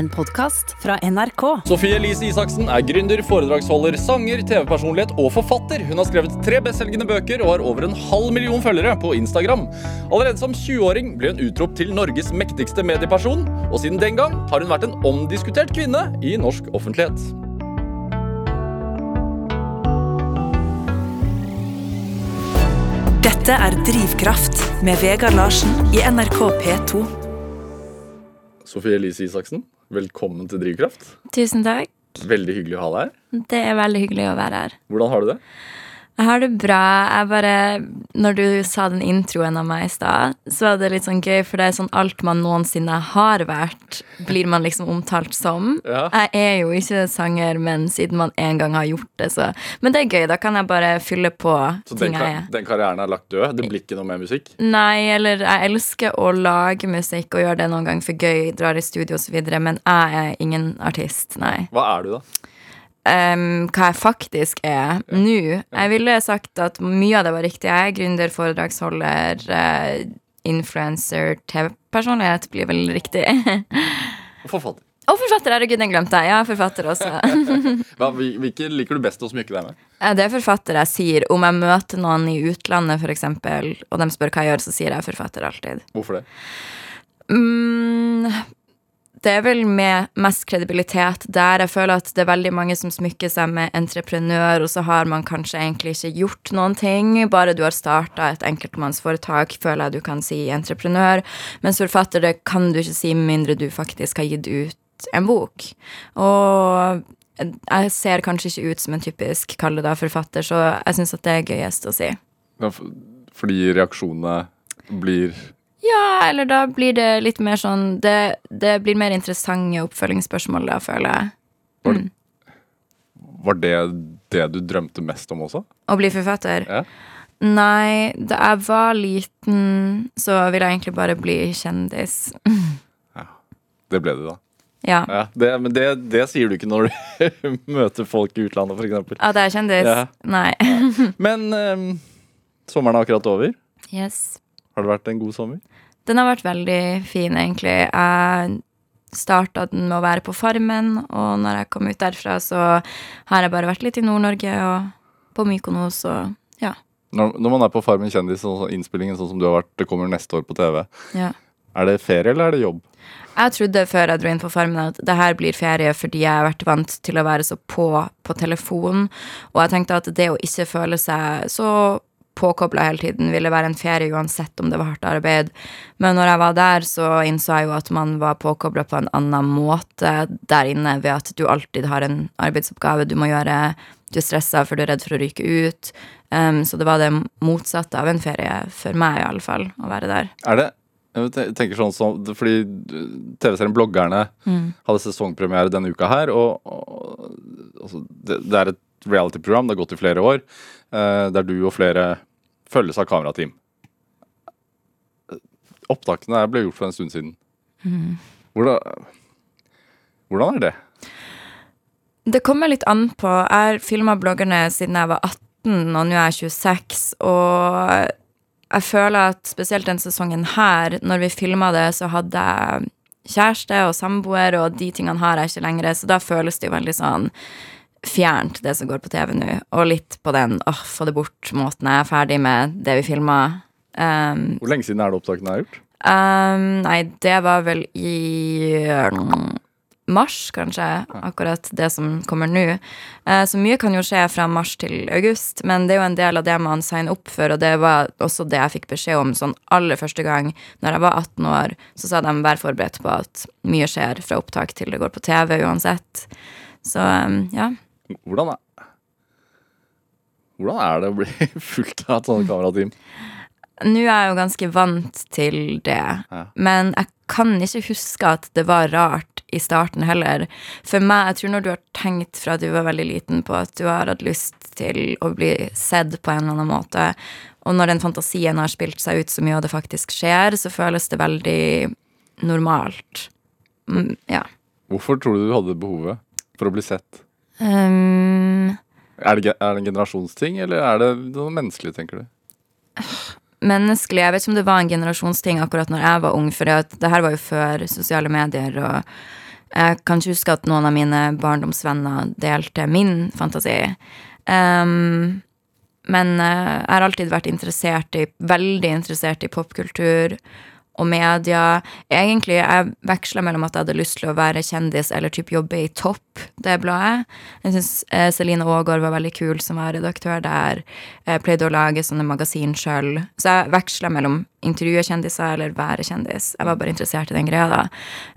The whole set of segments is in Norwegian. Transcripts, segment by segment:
En podkast fra NRK. Sofie Elise Isaksen er gründer, foredragsholder, sanger, TV-personlighet og forfatter. Hun har skrevet tre bestselgende bøker og har over en halv million følgere på Instagram. Allerede som 20-åring ble hun utropt til Norges mektigste medieperson, og siden den gang har hun vært en omdiskutert kvinne i norsk offentlighet. Dette er Drivkraft med Vegard Larsen i NRK P2. Sofie Elise Isaksen, velkommen til Drivkraft. Tusen takk. Veldig hyggelig å ha deg her. Det er veldig hyggelig å være her. Hvordan har du det? Jeg har det bra. Jeg bare, når du sa den introen av meg i stad, så var det litt sånn gøy, for det er sånn alt man noensinne har vært, blir man liksom omtalt som. Ja. Jeg er jo ikke sanger, men siden man en gang har gjort det, så Men det er gøy. Da kan jeg bare fylle på Så ting jeg er. Så den karrieren er lagt død? Det blir ikke noe mer musikk? Nei, eller jeg elsker å lage musikk og gjøre det noen gang for gøy, drar i studio osv., men jeg er ingen artist, nei. Hva er du, da? Em, hva jeg faktisk er nå. Jeg ville sagt at mye av det var riktig. Jeg er gründer, foredragsholder, uh, influencer, TV-personlighet blir vel riktig. Og Forfatter. Og forfatter, herregud, den glemte jeg. Ja, forfatter også. Hva, hvilke liker du best å smykke deg med? Eh, Det er forfatter jeg sier. Om jeg møter noen i utlandet, eksempel, og de spør hva jeg gjør, så sier jeg forfatter alltid. Hvorfor det? Mm, det er vel med mest kredibilitet der. Jeg føler at det er veldig mange som smykker seg med entreprenør, og så har man kanskje egentlig ikke gjort noen ting. Bare du har starta et enkeltmannsforetak, føler jeg du kan si entreprenør. Mens forfatter, det kan du ikke si med mindre du faktisk har gitt ut en bok. Og jeg ser kanskje ikke ut som en typisk kall det da forfatter, så jeg syns at det er gøyest å si. Ja, Fordi reaksjonene blir Ja, eller da blir det litt mer sånn Det, det blir mer interessante oppfølgingsspørsmål da, føler jeg. Var det, var det det du drømte mest om også? Å bli forfatter? Ja. Nei, da jeg var liten, så ville jeg egentlig bare bli kjendis. ja. Det ble du, da. Ja. Ja, det, men det, det sier du ikke når du møter folk i utlandet, f.eks. At jeg er kjendis? Ja. Nei. Men um, sommeren er akkurat over. Yes. Har det vært en god sommer? Den har vært veldig fin, egentlig. Jeg starta den med å være på Farmen, og når jeg kom ut derfra, så har jeg bare vært litt i Nord-Norge og på Mykonos og ja. Når, når man er på Farmen kjendis, og sånn innspillingen sånn som du har vært, det kommer neste år på TV. ja. Er det ferie, eller er det jobb? Jeg trodde før jeg dro inn på Farmen at det her blir ferie fordi jeg har vært vant til å være så på på telefon, og jeg tenkte at det å ikke føle seg så påkobla hele tiden ville være en ferie uansett om det var hardt arbeid. Men når jeg var der, så innså jeg jo at man var påkobla på en annen måte der inne ved at du alltid har en arbeidsoppgave du må gjøre. Du er stressa for du er redd for å ryke ut. Um, så det var det motsatte av en ferie for meg, i alle fall, å være der. Er det jeg tenker sånn som, Fordi TV-serien Bloggerne hadde sesongpremiere denne uka her. Og, og altså, det, det er et reality-program, det har gått i flere år, eh, der du og flere følges av kamerateam. Opptakene ble gjort for en stund siden. Hvordan, hvordan er det? Det kommer litt an på. Jeg har filma bloggerne siden jeg var 18, og nå er jeg 26. Og jeg føler at spesielt den sesongen her, når vi filma det, så hadde jeg kjæreste og samboer, og de tingene har jeg ikke lenger, så da føles det jo veldig sånn fjernt, det som går på TV nå. Og litt på den åh, få det bort-måten. Jeg er ferdig med det vi filma. Um, Hvor lenge siden er det opptakene er gjort? Um, nei, det var vel i mars, kanskje, akkurat det som kommer nå. Uh, så mye kan jo skje fra mars til august, men det er jo en del av det man signer opp for, og det var også det jeg fikk beskjed om sånn aller første gang når jeg var 18 år, så sa de vær forberedt på at mye skjer fra opptak til det går på TV uansett. Så um, ja. Hvordan er, hvordan er det å bli fulgt av et sånt kamerateam? Nå er jeg jo ganske vant til det, men jeg kan ikke huske at det var rart i starten heller. For meg, jeg tror når du har tenkt fra du var veldig liten på at du har hatt lyst til å bli sett på en eller annen måte, og når den fantasien har spilt seg ut så mye, og det faktisk skjer, så føles det veldig normalt. Mm, ja. Hvorfor tror du du hadde behovet for å bli sett? Um, Er det, er det en generasjonsting, eller er det noe menneskelig, tenker du? menneskelig. Jeg vet ikke om det var en generasjonsting akkurat når jeg var ung, for det, her var jo før sosiale medier og Jeg kan ikke huske at noen av mine barndomsvenner delte min fantasi. Um, men uh, jeg har alltid vært interessert i, veldig interessert i popkultur og media. Egentlig, jeg veksla mellom at jeg hadde lyst til å være kjendis eller typ jobbe i Topp, det bladet. Jeg syns eh, Celine Aagaard var veldig kul som var redaktør der. Jeg pleide å lage sånne magasin sjøl. Så jeg veksla mellom intervjue kjendiser eller være kjendis. Jeg var bare interessert i den greia, da.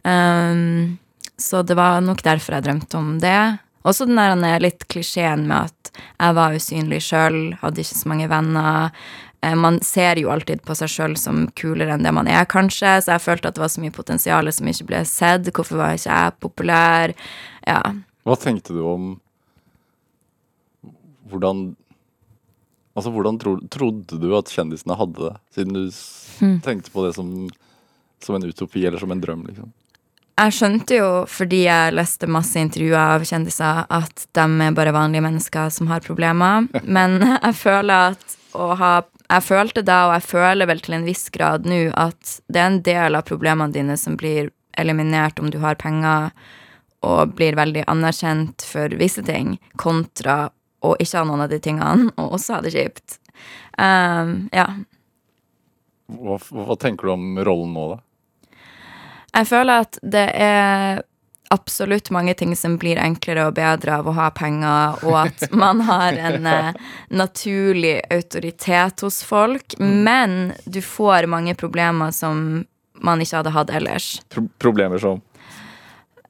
Um, så det var nok derfor jeg drømte om det. Også den der litt klisjeen med at jeg var usynlig sjøl, hadde ikke så mange venner. Eh, man ser jo alltid på seg sjøl som kulere enn det man er, kanskje, så jeg følte at det var så mye potensial som ikke ble sett. Hvorfor var ikke jeg populær? Ja. Hva tenkte du om hvordan Altså, hvordan tro, trodde du at kjendisene hadde det, siden du mm. tenkte på det som, som en utopi eller som en drøm, liksom? Jeg skjønte jo, fordi jeg leste masse intervjuer av kjendiser, at de er bare vanlige mennesker som har problemer. Men jeg føler at å ha jeg følte da, og jeg føler vel til en viss grad nå, at det er en del av problemene dine som blir eliminert om du har penger og blir veldig anerkjent for visse ting, kontra å ikke ha noen av de tingene og også ha det kjipt. Um, ja. Hva, hva tenker du om rollen nå, da? Jeg føler at det er absolutt mange ting som blir enklere og bedre av å ha penger, og at man har en eh, naturlig autoritet hos folk. Mm. Men du får mange problemer som man ikke hadde hatt ellers. Pro problemer som?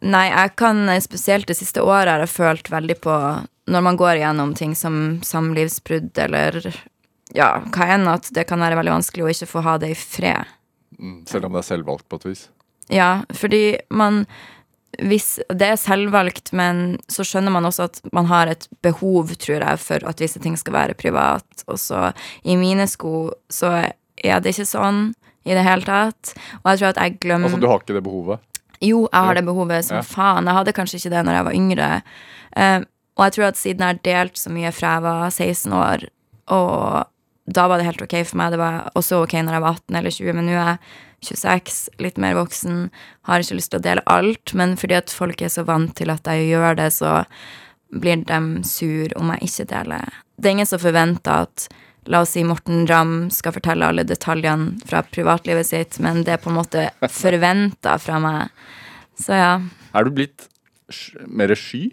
Nei, jeg kan spesielt det siste året har jeg følt veldig på Når man går igjennom ting som samlivsbrudd eller ja, hva enn, at det kan være veldig vanskelig å ikke få ha det i fred. Mm, selv om det er selvvalgt på et vis? Ja, fordi man hvis det er selvvalgt, men så skjønner man også at man har et behov, tror jeg, for at visse ting skal være privat. Og så i mine sko så er det ikke sånn i det hele tatt. Og jeg tror at jeg glemmer Altså du har ikke det behovet? Jo, jeg har det behovet som ja. faen. Jeg hadde kanskje ikke det når jeg var yngre. Uh, og jeg tror at siden jeg har delt så mye fra jeg var 16 år, og da var det helt ok for meg, det var også ok når jeg var 18 eller 20, men nå er jeg 26, litt mer voksen, har ikke lyst til å dele alt, men fordi at folk er så vant til at jeg gjør det, så blir de sur om jeg ikke deler. Det er ingen som forventer at La oss si Morten Ramm skal fortelle alle detaljene fra privatlivet sitt, men det er på en måte forventa fra meg. Så ja. Er du blitt mer sky?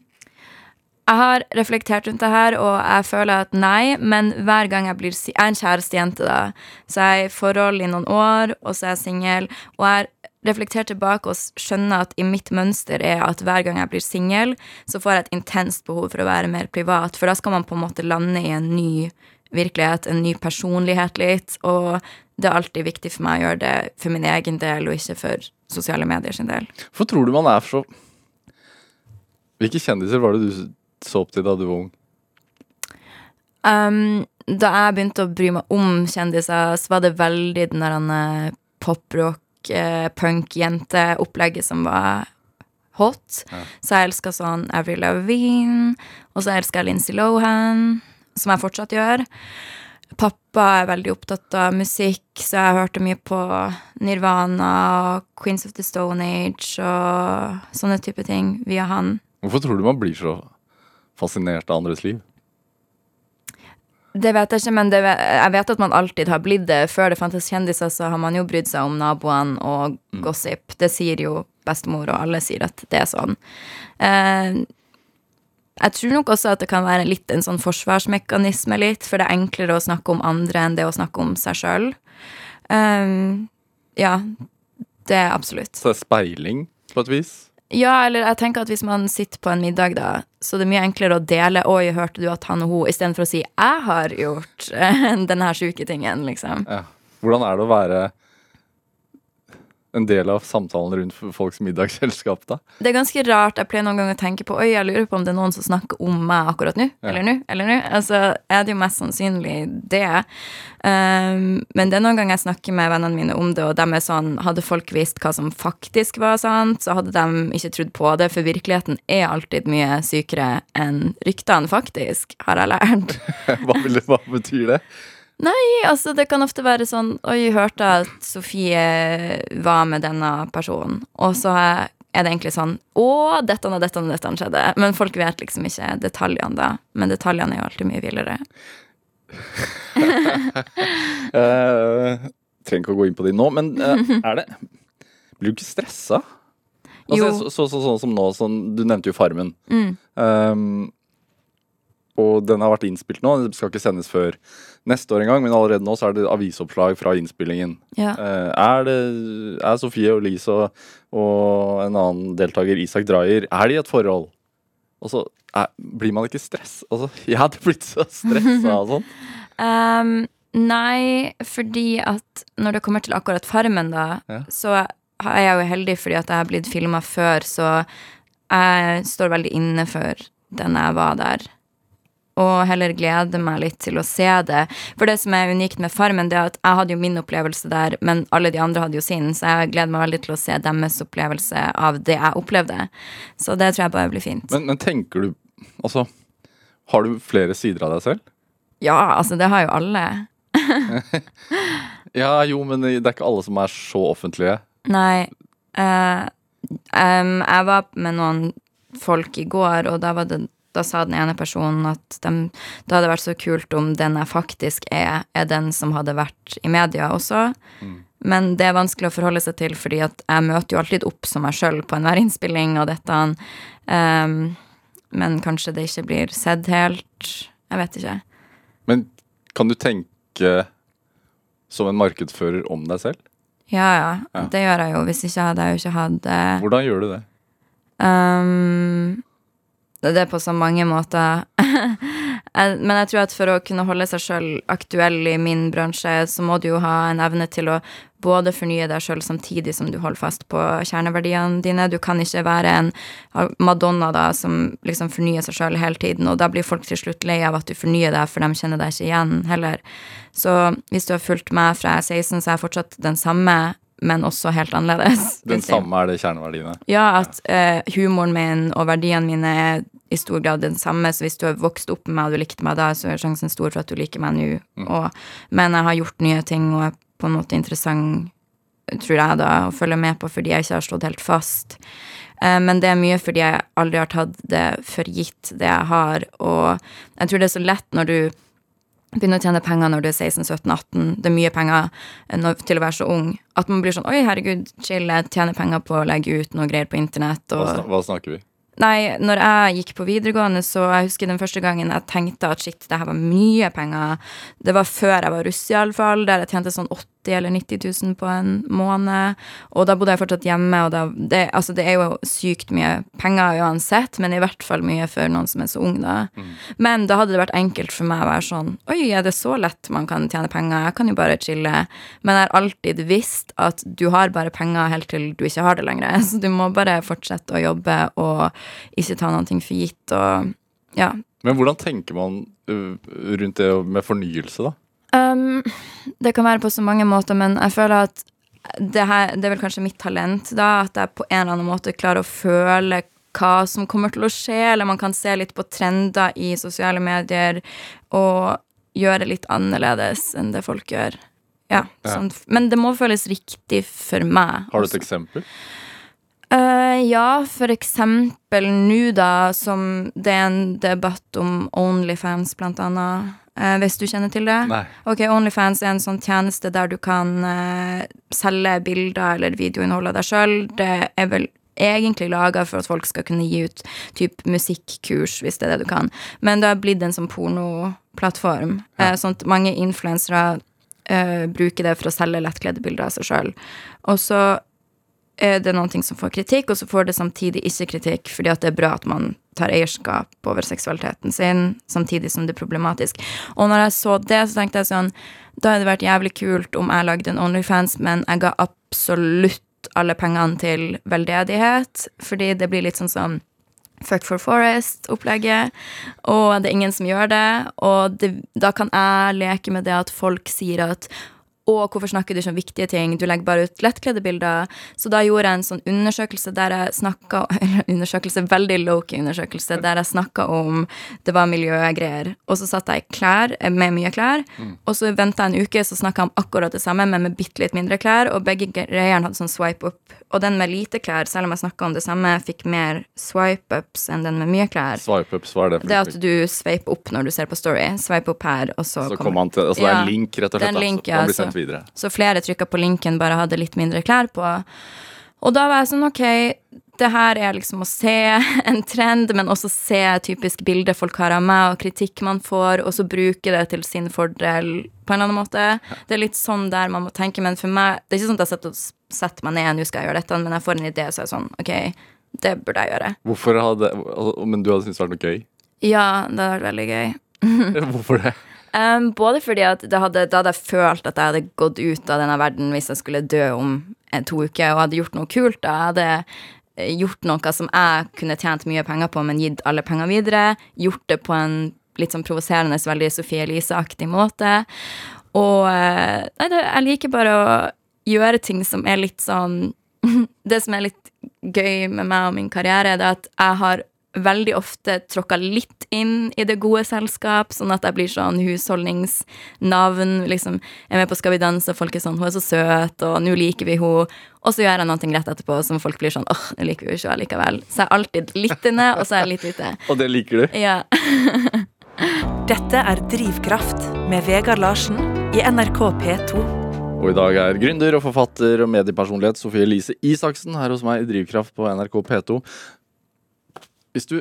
Jeg har reflektert rundt det her, og jeg føler at nei, men hver gang jeg blir Jeg er en kjærestejente, da. Så jeg er i forhold i noen år, og så er jeg singel. Og jeg har reflektert tilbake og skjønner at i mitt mønster er at hver gang jeg blir singel, så får jeg et intenst behov for å være mer privat. For da skal man på en måte lande i en ny virkelighet, en ny personlighet litt. Og det er alltid viktig for meg å gjøre det for min egen del, og ikke for sosiale medier sin del. Hvorfor tror du man er så Hvilke kjendiser var det du så opp til da du var ung? Um, da jeg begynte å bry meg om kjendiser, så var det veldig den der uh, poprock, uh, punk-jente-opplegget som var hot. Ja. Så jeg elska sånn Avril Lavigne, og så elska jeg Lincy Lohan, som jeg fortsatt gjør. Pappa er veldig opptatt av musikk, så jeg hørte mye på Nirvana og Queens of the Stone Age og sånne type ting via han. Hvorfor tror du man blir så fascinert av andres liv? Det vet jeg ikke, men det, jeg vet at man alltid har blitt det. Før det fantes kjendiser, så har man jo brydd seg om naboene og mm. gossip. Det sier jo bestemor, og alle sier at det er sånn. Eh, jeg tror nok også at det kan være litt en sånn forsvarsmekanisme, litt, for det er enklere å snakke om andre enn det å snakke om seg sjøl. Eh, ja, det er absolutt. Så det er speiling, på et vis? Ja, eller jeg tenker at hvis man sitter på en middag, da, så det er mye enklere å dele 'oi, hørte du at han og hun', istedenfor å si 'jeg har gjort denne sjuke tingen', liksom. Ja. Hvordan er det å være en del av samtalen rundt folks middagsselskap, da? Det er ganske rart. Jeg pleier noen ganger å tenke på Oi, jeg lurer på om det er noen som snakker om meg akkurat nå. Ja. Eller nå. Eller nå. Altså, er det jo mest sannsynlig det. Um, men det er noen ganger jeg snakker med vennene mine om det, og de er sånn Hadde folk visst hva som faktisk var sant, så hadde de ikke trodd på det, for virkeligheten er alltid mye sykere enn ryktene, faktisk, har jeg lært. hva, vil det, hva betyr det? Nei, altså det kan ofte være sånn Oi, hørte at Sofie var med denne personen, og så er det egentlig sånn Å, dette og dette og dette skjedde. Men folk vet liksom ikke detaljene, da. Men detaljene er jo alltid mye villere. uh, trenger ikke å gå inn på de nå, men uh, er det Blir du ikke stressa? Altså, Jo. så, så, så, sånn som nå, sånn, du nevnte jo Farmen. Mm. Um, og den har vært innspilt nå. Den skal ikke sendes før neste år engang, men allerede nå så er det avisoppslag fra innspillingen. Ja. Eh, er, det, er Sofie og Lise og, og en annen deltaker, Isak Dreyer, er de i et forhold? Og så er, blir man ikke stress? Altså, jeg hadde blitt så stressa og sånn. um, nei, fordi at når det kommer til akkurat Farmen, da, Ja. så er jeg jo heldig fordi at jeg har blitt filma før, så jeg står veldig inne for den jeg var der. Og heller glede meg litt til å se det. For det som er unikt med Farmen, det er at jeg hadde jo min opplevelse der, men alle de andre hadde jo sin, så jeg gleder meg veldig til å se deres opplevelse av det jeg opplevde. Så det tror jeg bare blir fint. Men, men tenker du Altså, har du flere sider av deg selv? ja, altså, det har jo alle. Ja, jo, men det er ikke alle som er så offentlige. Nei. Uh, um, jeg var med noen folk i går, og da, var det, da sa den ene personen at de, det hadde vært så kult om den jeg faktisk er, er den som hadde vært i media også. Men det er vanskelig å forholde seg til, fordi at jeg møter jo alltid opp som meg sjøl på enhver innspilling og dette. Um, men kanskje det ikke blir sett helt. Jeg vet ikke. Men kan du tenke som en markedsfører om deg selv? Ja, ja, Ja. det gjør jeg jo. Hvis ikke hadde jeg jo ikke hatt eh, Hvordan gjør du det? Um, det er på så mange måter. Men jeg tror at for å kunne holde seg sjøl aktuell i min bransje, så må du jo ha en evne til å både fornye deg sjøl samtidig som du holder fast på kjerneverdiene dine. Du kan ikke være en Madonna da, som liksom fornyer seg sjøl hele tiden, og da blir folk til slutt lei av at du fornyer deg, for de kjenner deg ikke igjen heller. Så hvis du har fulgt meg fra jeg er 16, så er jeg fortsatt den samme, men også helt annerledes. Den samme er det kjerneverdiene. ja, at eh, humoren min og verdiene mine er i stor grad den samme. Så hvis du har vokst opp med meg og du likte meg da, så er sjansen stor for at du liker meg nå. Og- Men jeg har gjort nye ting og er på en måte interessant, tror jeg, da, å følge med på fordi jeg ikke har stått helt fast. Eh, Men det er mye fordi jeg aldri har tatt det for gitt, det jeg har. Og jeg tror det er så lett når du begynner å tjene penger når du er 16-17-18, det er mye penger eh, når, til å være så ung, at man blir sånn Oi, herregud, chill, jeg tjener penger på å legge ut noe greier på internett. Hva, Og, snak- hva snakker vi? Nei, når jeg gikk på videregående, så jeg husker den første gangen jeg tenkte at shit, det her var mye penger. Det var før jeg var russ, iallfall, der jeg tjente sånn 80 eller 90 000 på en måned. Og da bodde jeg fortsatt hjemme, og da, det, altså, det er jo sykt mye penger uansett, men i hvert fall mye for noen som er så ung, da. Men da hadde det vært enkelt for meg å være sånn Oi, er det så lett man kan tjene penger? Jeg kan jo bare chille. Men jeg har alltid visst at du har bare penger helt til du ikke har det lenger. Så du må bare fortsette å jobbe og ikke ta noe for gitt. Og ja. Men hvordan tenker man uh, rundt det med fornyelse, da? Um, det kan være på så mange måter, men jeg føler at det, her, det er vel kanskje mitt talent, da, at jeg på en eller annen måte klarer å føle hva som kommer til å skje, eller man kan se litt på trender i sosiale medier og gjøre litt annerledes enn det folk gjør. Ja, Ja. Sånn, men det må føles riktig for meg. Har du et også. eksempel? Uh, ja, for eksempel nå, da, som det er en debatt om Onlyfans, blant annet. Eh, hvis du kjenner til det? Nei. Ok, Onlyfans er en sånn tjeneste der du kan uh, selge bilder eller videoinnhold av deg sjøl. Det er vel egentlig laga for at folk skal kunne gi ut typ musikkurs, hvis det er det du kan. Men det har blitt en sånn pornoplattform. Ja. Uh, sånn at mange influensere bruker det for å selge lettkledde bilder av seg sjøl. Og så er det noen ting som får kritikk, og så får det samtidig ikke kritikk, fordi at det er bra at man tar eierskap over seksualiteten sin, samtidig som det er problematisk. Og når jeg så det, så tenkte jeg sånn Da hadde det vært jævlig kult om jeg lagde en Onlyfans, men jeg ga absolutt alle pengene til veldedighet, fordi det blir litt sånn som Fuck for Forest-opplegget, og det er ingen som gjør det. Og det, da kan jeg leke med det at folk sier at Og hvorfor snakker du ikke om viktige ting? Du legger bare ut lettkledde bilder. Så da gjorde jeg en sånn undersøkelse der jeg snakka undersøkelse, veldig low-key undersøkelse, der jeg snakka om det var miljøgreier. Og så satt jeg i klær eh, med mye klær, og så venta jeg en uke, så snakka jeg om akkurat det samme, men med bitte litt mindre klær, og begge greiene hadde sånn swipe up. Og den med lite klær, selv om jeg snakka om det samme, fikk mer swipe-ups enn den med mye klær. Swipe-ups, hva er det? for Det at du sveiper opp når du ser på Story. Swipe opp her, og så, Så kommer man til Altså det er en link, rett og Det er slett. en link, ja, videre. Så flere trykka på linken, bare hadde litt mindre klær på. Og da var jeg sånn, ok, det her er liksom å se en trend, men også se typisk bilder folk har av meg, og kritikk man får, og så bruke det til sin fordel på en eller annen måte. Det er litt sånn der man må tenke, men for meg Det er ikke sånn at jeg setter, meg ned, nå skal jeg gjøre dette, men jeg får en idé, så er jeg sånn, ok, det burde jeg gjøre. Hvorfor hadde Men du hadde syntes det var noe gøy? Ja, det hadde vært veldig gøy. Hvorfor det? Um, både fordi at hadde, da hadde jeg følt at jeg hadde gått ut av denne verden hvis jeg skulle dø om en, to uker, og hadde gjort noe kult. da. Jeg hadde eh, gjort noe som jeg kunne tjent mye penger på, men gitt alle penger videre. Gjort det på en litt sånn provoserende, veldig Sofie Elise-aktig måte. Og eh, nei, jeg liker bare å gjøre ting som er litt sånn Det som er litt gøy med meg og min karriere, er at jeg har veldig ofte tråkka litt inn i det gode selskap, sånn at jeg blir sånn husholdningsnavn. Liksom, jeg er med på Skal vi danse, og folk er sånn 'Hun er så søt', og 'nå liker vi henne'. Og så gjør jeg noe rett etterpå som folk blir sånn 'Åh, nå liker vi henne ikke likevel'. Så jeg er alltid litt inne, og så er jeg litt ute. Og det liker du? Ja. Dette er Drivkraft med Vegard Larsen i NRK P2. Og i dag er gründer og forfatter og mediepersonlighet Sofie Elise Isaksen her hos meg i Drivkraft på NRK P2. Hvis du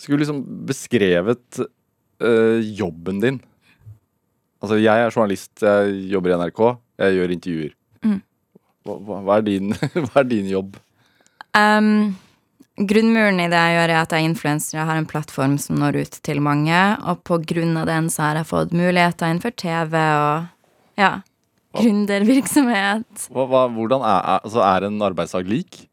skulle liksom beskrevet øh, jobben din Altså, jeg er journalist, jeg jobber i NRK, jeg gjør intervjuer. Mm. Hva, hva, er din, hva er din jobb? Um, grunnmuren i det jeg gjør, er at jeg er influenser. Jeg har en plattform som når ut til mange, og på grunn av den så har jeg fått muligheter innenfor TV og ja, gründervirksomhet. Hvordan er, altså, er en arbeidsdag lik?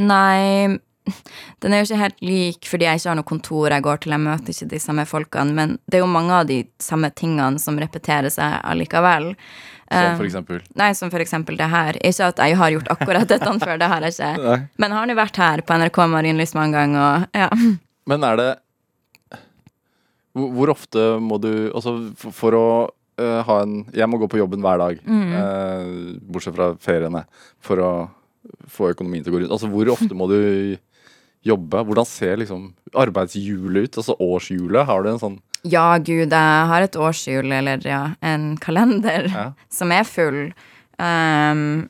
Nei, den er jo ikke helt lik fordi jeg ikke har noe kontor jeg går til. Jeg møter ikke de samme folkene, men det er jo mange av de samme tingene som repeterer seg allikevel. Som Eh, for eksempel? Nei, som for eksempel det her. Ikke at jeg har gjort akkurat dette før, det har jeg ikke. Nei. Men har nå vært her på NRK Marienlyst mange ganger, og ja. Men er det Hvor, ofte må du Altså, for, for å uh, ha en Jeg må gå på jobben hver dag, eh, bortsett fra feriene, for å få økonomien til å gå rundt. Altså, hvor ofte må du jobbe? Hvordan ser liksom arbeidshjulet ut? Altså årshjulet? Har du en sånn Ja, gud, jeg har et årshjul, eller ja, en kalender, Ja. som er full. Um,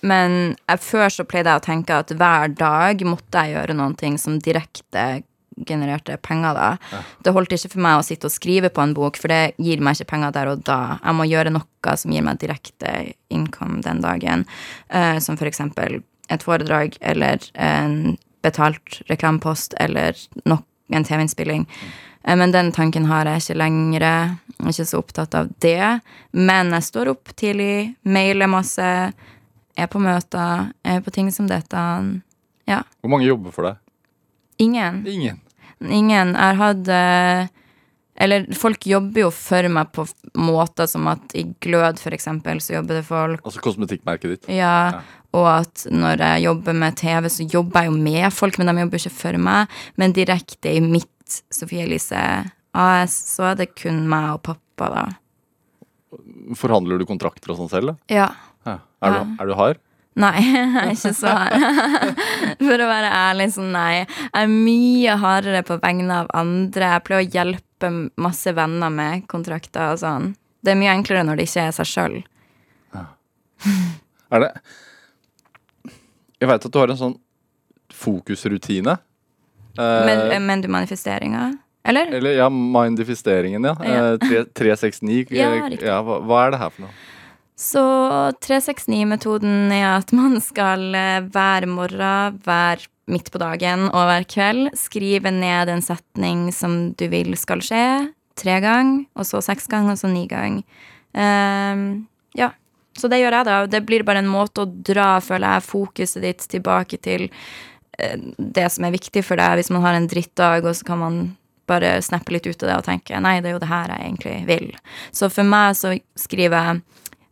men jeg, før så pleide jeg å tenke at hver dag måtte jeg gjøre noen ting som direkte genererte penger, da. Det holdt ikke for meg å sitte og skrive på en bok, for det gir meg ikke penger der og da. Jeg må gjøre noe som gir meg direkte income den dagen, uh, som for eksempel et foredrag eller en betalt reklamepost eller nok, en TV-innspilling. Eh, Men den tanken har jeg ikke lenger. Jeg er ikke så opptatt av det. Men jeg står opp tidlig, mailer masse, er på møter, er på ting som dette. Ja. Hvor mange jobber for deg? Ingen. Ingen. Ingen. Jeg hatt eh, Eller folk jobber jo for meg på måter som at i Glød, for eksempel, så jobber det folk. Altså kosmetikkmerket ditt. Ja, og at når jeg jobber med TV, så jobber jeg jo med folk, men de jobber ikke for meg. Men direkte i mitt Sofie Elise AS, så er det kun meg og pappa, da. Forhandler du kontrakter og sånn selv? da? Ja. Ja. Er, Ja. du, er du hard? Nei, jeg er ikke så hard. For å være ærlig, så nei. Jeg er mye hardere på vegne av andre. Jeg pleier å hjelpe masse venner med kontrakter og sånn. Det er mye enklere når det ikke er seg sjøl. Er det Jeg veit at du har en sånn fokusrutine. Eh, Men, men du manifesteringa? Eller? Eller ja, mindifisteringen, ja. Ja. Eh, tre- 369. Ja, eh, ja, hva, hva er det her for noe? Så 369-metoden er at man skal eh, hver morgen, hver midt på dagen og hver kveld skrive ned en setning som du vil skal skje. Tre ganger, og så seks ganger, og så ni. Ehm, ja. Så det gjør jeg, da. Det blir bare en måte å dra, føler jeg, fokuset ditt tilbake til eh, det som er viktig for deg. Hvis man har en drittdag, og så kan man bare snappe litt ut av det og tenke nei, det er jo det her jeg egentlig vil. Så for meg så skriver jeg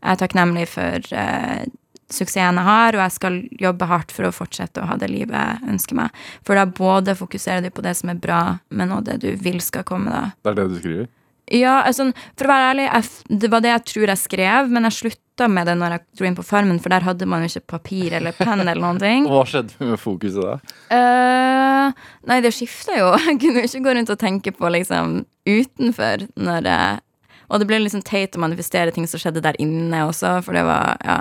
jeg er takknemlig for eh, suksessen jeg har, og jeg skal jobbe hardt for å fortsette å ha det livet jeg ønsker meg. For da både fokuserer du på det som er bra, men også det du vil skal komme, da. Det er det du skriver? Ja, altså, for å være ærlig, jeg, det var det jeg tror jeg skrev, men jeg slutta med det når jeg dro inn på Farmen, for der hadde man jo ikke papir eller penn eller noen ting. Hva skjedde med fokuset da? Uh, nei, det skifta jo. Jeg kunne jo ikke gå rundt og tenke på liksom utenfor når jeg Og det ble liksom teit å manifestere ting som skjedde der inne også, for det var Ja.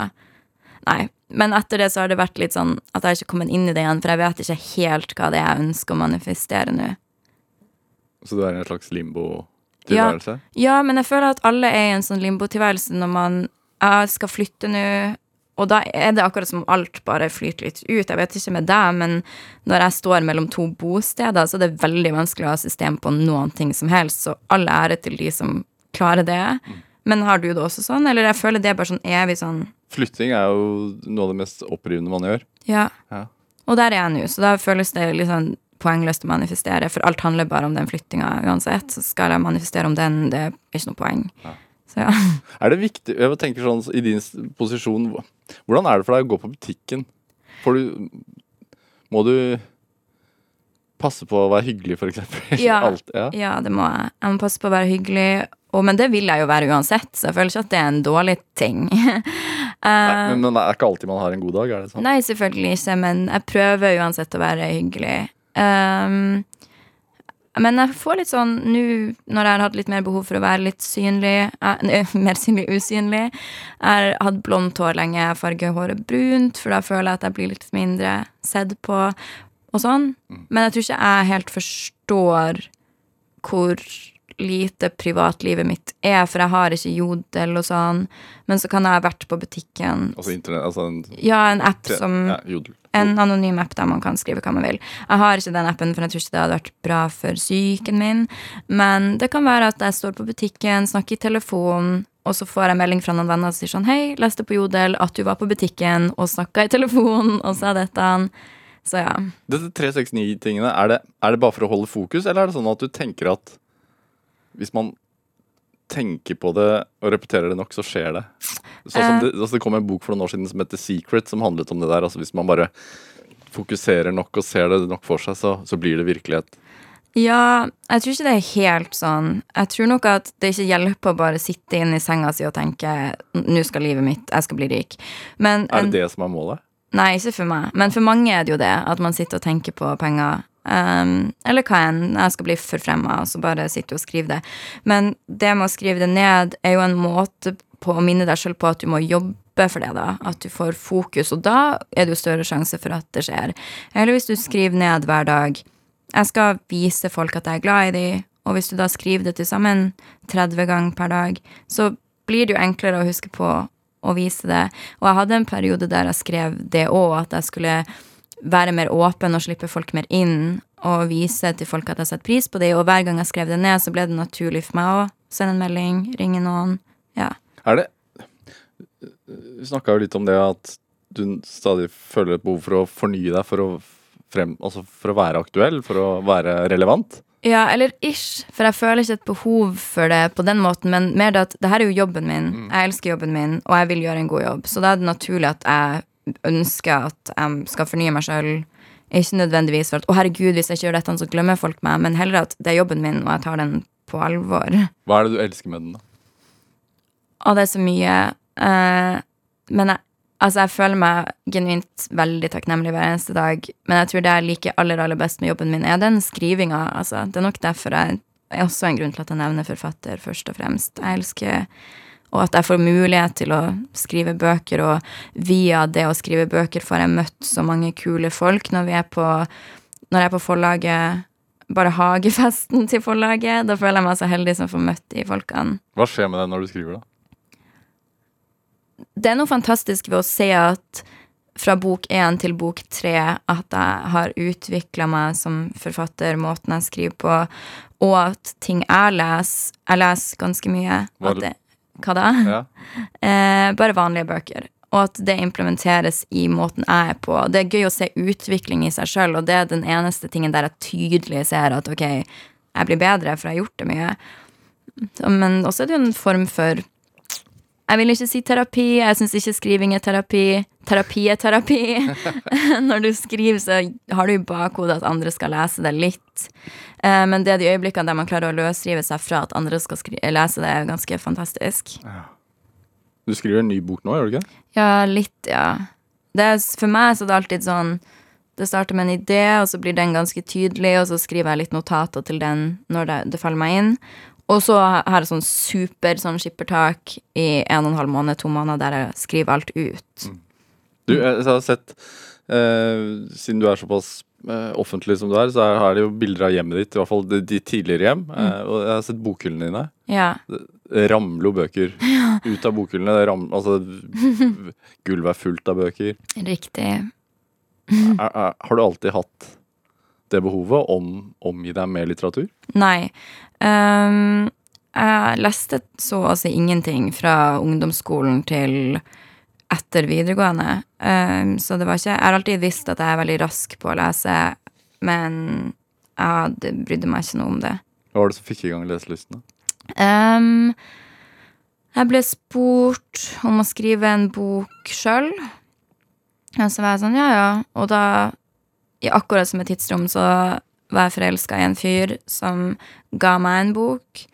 Nei. Men etter det så har det vært litt sånn at jeg har ikke kommet inn i det igjen, for jeg vet ikke helt hva det er jeg ønsker å manifestere nå. Så du er i en slags limbo-tilværelse? Ja, men jeg føler at alle er i en sånn limbotilværelse når man jeg skal flytte nå, og da er det akkurat som alt bare flyter litt ut. Jeg vet ikke med deg, men når jeg står mellom to bosteder, så er det veldig vanskelig å ha system på noen ting som helst, så all ære til de som klarer det. Men har du det også sånn, eller jeg føler det er bare sånn evig sånn Flytting er jo noe av det mest opprivende man gjør. Ja. Ja. Og der er jeg nå, så da føles det sånn poengløst å manifestere, for alt handler bare om den flyttinga uansett. Så skal jeg manifestere om den, det er ikke noe poeng. Så ja. Er det viktig, jeg tenker sånn i din posisjon, hvordan er det for deg å gå på butikken? Får du, må du passe på å være hyggelig, eksempel? Ja. Alt, ja. Ja, det må jeg. Jeg må passe på å være hyggelig. Og, men det vil jeg jo være uansett, så jeg føler ikke at det er en dårlig ting. uh, Nei, men, men det er ikke alltid man har en god dag, er det sånn? Nei, selvfølgelig ikke, men jeg prøver uansett å være hyggelig. Ehm, men jeg får litt sånn nå når jeg har hatt litt mer behov for å være litt synlig eh, Mer synlig usynlig. Jeg har hatt blondt hår lenge, jeg farger håret brunt, for da føler jeg at jeg blir litt mindre sett på og sånn. Men jeg tror ikke jeg helt forstår hvor lite privatlivet mitt er, for jeg har ikke jodel og sånn. Men så kan jeg ha vært på butikken. Altså internett, altså en, Ja, en app som ja, en anonym app der man kan skrive hva man vil. Jeg har ikke den appen, for jeg tror ikke det hadde vært bra for psyken min. Men det kan være at jeg står på butikken, snakker i telefonen, og så får jeg melding fra noen venner som sier sånn Hei, leste på Jodel at du var på butikken og snakka i telefonen og sa dette. Så ja. Dette 369-tingene, er det, er det bare for å holde fokus, eller er det sånn at du tenker at hvis man tenker på det og repeterer det nok, så skjer det? Sånn som Eh. det, altså det kom en bok for noen år siden som heter Secret, som handlet om det der. Altså hvis man bare fokuserer nok og ser det nok for seg, så, så blir det virkelighet. Ja, jeg tror ikke det er helt sånn. Jeg tror nok at det ikke hjelper å bare sitte inne i senga si og tenke nå skal livet mitt, jeg skal bli rik. Men Er en- det det som er målet? Nei, ikke for meg. Men for mange er det jo det. At man sitter og tenker på penger. Um, eller hva enn. Jeg skal bli forfremma, og så bare sitte og skrive det. Men det med å skrive det ned er jo en måte på å minne deg sjøl på at du må jobbe for det. da At du får fokus, og da er det jo større sjanse for at det skjer. Eller hvis du skriver ned hver dag Jeg skal vise folk at jeg er glad i dem, og hvis du da skriver det til sammen 30 ganger per dag, så blir det jo enklere å huske på å vise det. Og jeg hadde en periode der jeg skrev det òg, at jeg skulle være mer åpen og slippe folk mer inn, og vise til folk at jeg setter pris på det. Og hver gang jeg skrev det ned, så ble det naturlig for meg å sende en melding, ringe noen. Ja. Er det Vi snakka jo litt om det at du stadig føler et behov for å fornye deg for å, frem, altså for å være aktuell, for å være relevant. Ja, eller ish, for jeg føler ikke et behov for det på den måten, men mer det at det her er jo jobben min. Jeg elsker jobben min, og jeg vil gjøre en god jobb. Så da er det naturlig at jeg ønsker at jeg skal fornye meg sjøl. Ikke nødvendigvis for at 'å, herregud, hvis jeg ikke gjør dette, så glemmer folk meg', men heller at det er jobben min, og jeg tar den på alvor. Hva er det du elsker med den, da? Å, det er så mye. Uh, men jeg, altså jeg føler meg genuint veldig takknemlig hver eneste dag. Men jeg tror det jeg liker aller aller best med jobben min, er den skrivinga. Altså, det er nok derfor jeg er også en grunn til at jeg nevner forfatter, først og fremst. Jeg elsker og at jeg får mulighet til å skrive bøker, og via det å skrive bøker får jeg møtt så mange kule folk når vi er på Når jeg er på forlaget, bare hagefesten til forlaget, da føler jeg meg så heldig som får møtt de folkene Hva skjer med deg når du skriver, da? det er noe fantastisk ved å se at fra bok én til bok tre at jeg har utvikla meg som forfatter, måten jeg skriver på, og at ting jeg leser Jeg leser ganske mye. Hva- det, hva da? Ja. Eh, bare vanlige bøker. Og at det implementeres i måten jeg er på. Det er gøy å se utvikling i seg sjøl, og det er den eneste tingen der jeg tydelig ser at ok, jeg blir bedre, for jeg har gjort det mye. Men også er det jo en form for Jeg vil ikke si terapi. Jeg syns ikke skriving er terapi. Terapi er terapi. Når du skriver, så har du i bakhodet at andre skal lese det litt. Eh, men det er de øyeblikkene der man klarer å løsrive seg fra at andre skal lese det, er ganske fantastisk. Du skriver en ny bok nå, gjør du ikke? Ja, litt, ja. Er, for meg så er det alltid sånn Det starter med en idé, og så blir den ganske tydelig, og så skriver jeg litt notater til den når det, det faller meg inn. Og så har jeg sånn super sånn skippertak i en og en halv måned, to måneder, der jeg skriver alt ut. Mm. Du, jeg har sett eh, Siden du er såpass eh, offentlig som du er, så er, det jo bilder av hjemmet ditt, i hvert fall de tidligere hjem. Mm. Eh, og jeg har sett bokhyllene dine. Ja. Det ramler jo bøker ut av bokhyllene. Ram, altså, gulvet er fullt av bøker. Riktig. er, er, har du alltid hatt det behovet om omgi deg med litteratur? Nei. Um, jeg leste så altså ingenting fra ungdomsskolen til etter videregående. Um, så det var ikke Jeg har alltid visst at jeg er veldig rask på å lese, men jeg brydde meg ikke noe om det. Hva var det som fikk i gang leselysten? Um, jeg ble spurt om å skrive en bok sjøl. Og så var jeg sånn, ja ja. Og da i akkurat samme tidsrom så var jeg forelska i en fyr som ga meg en bok,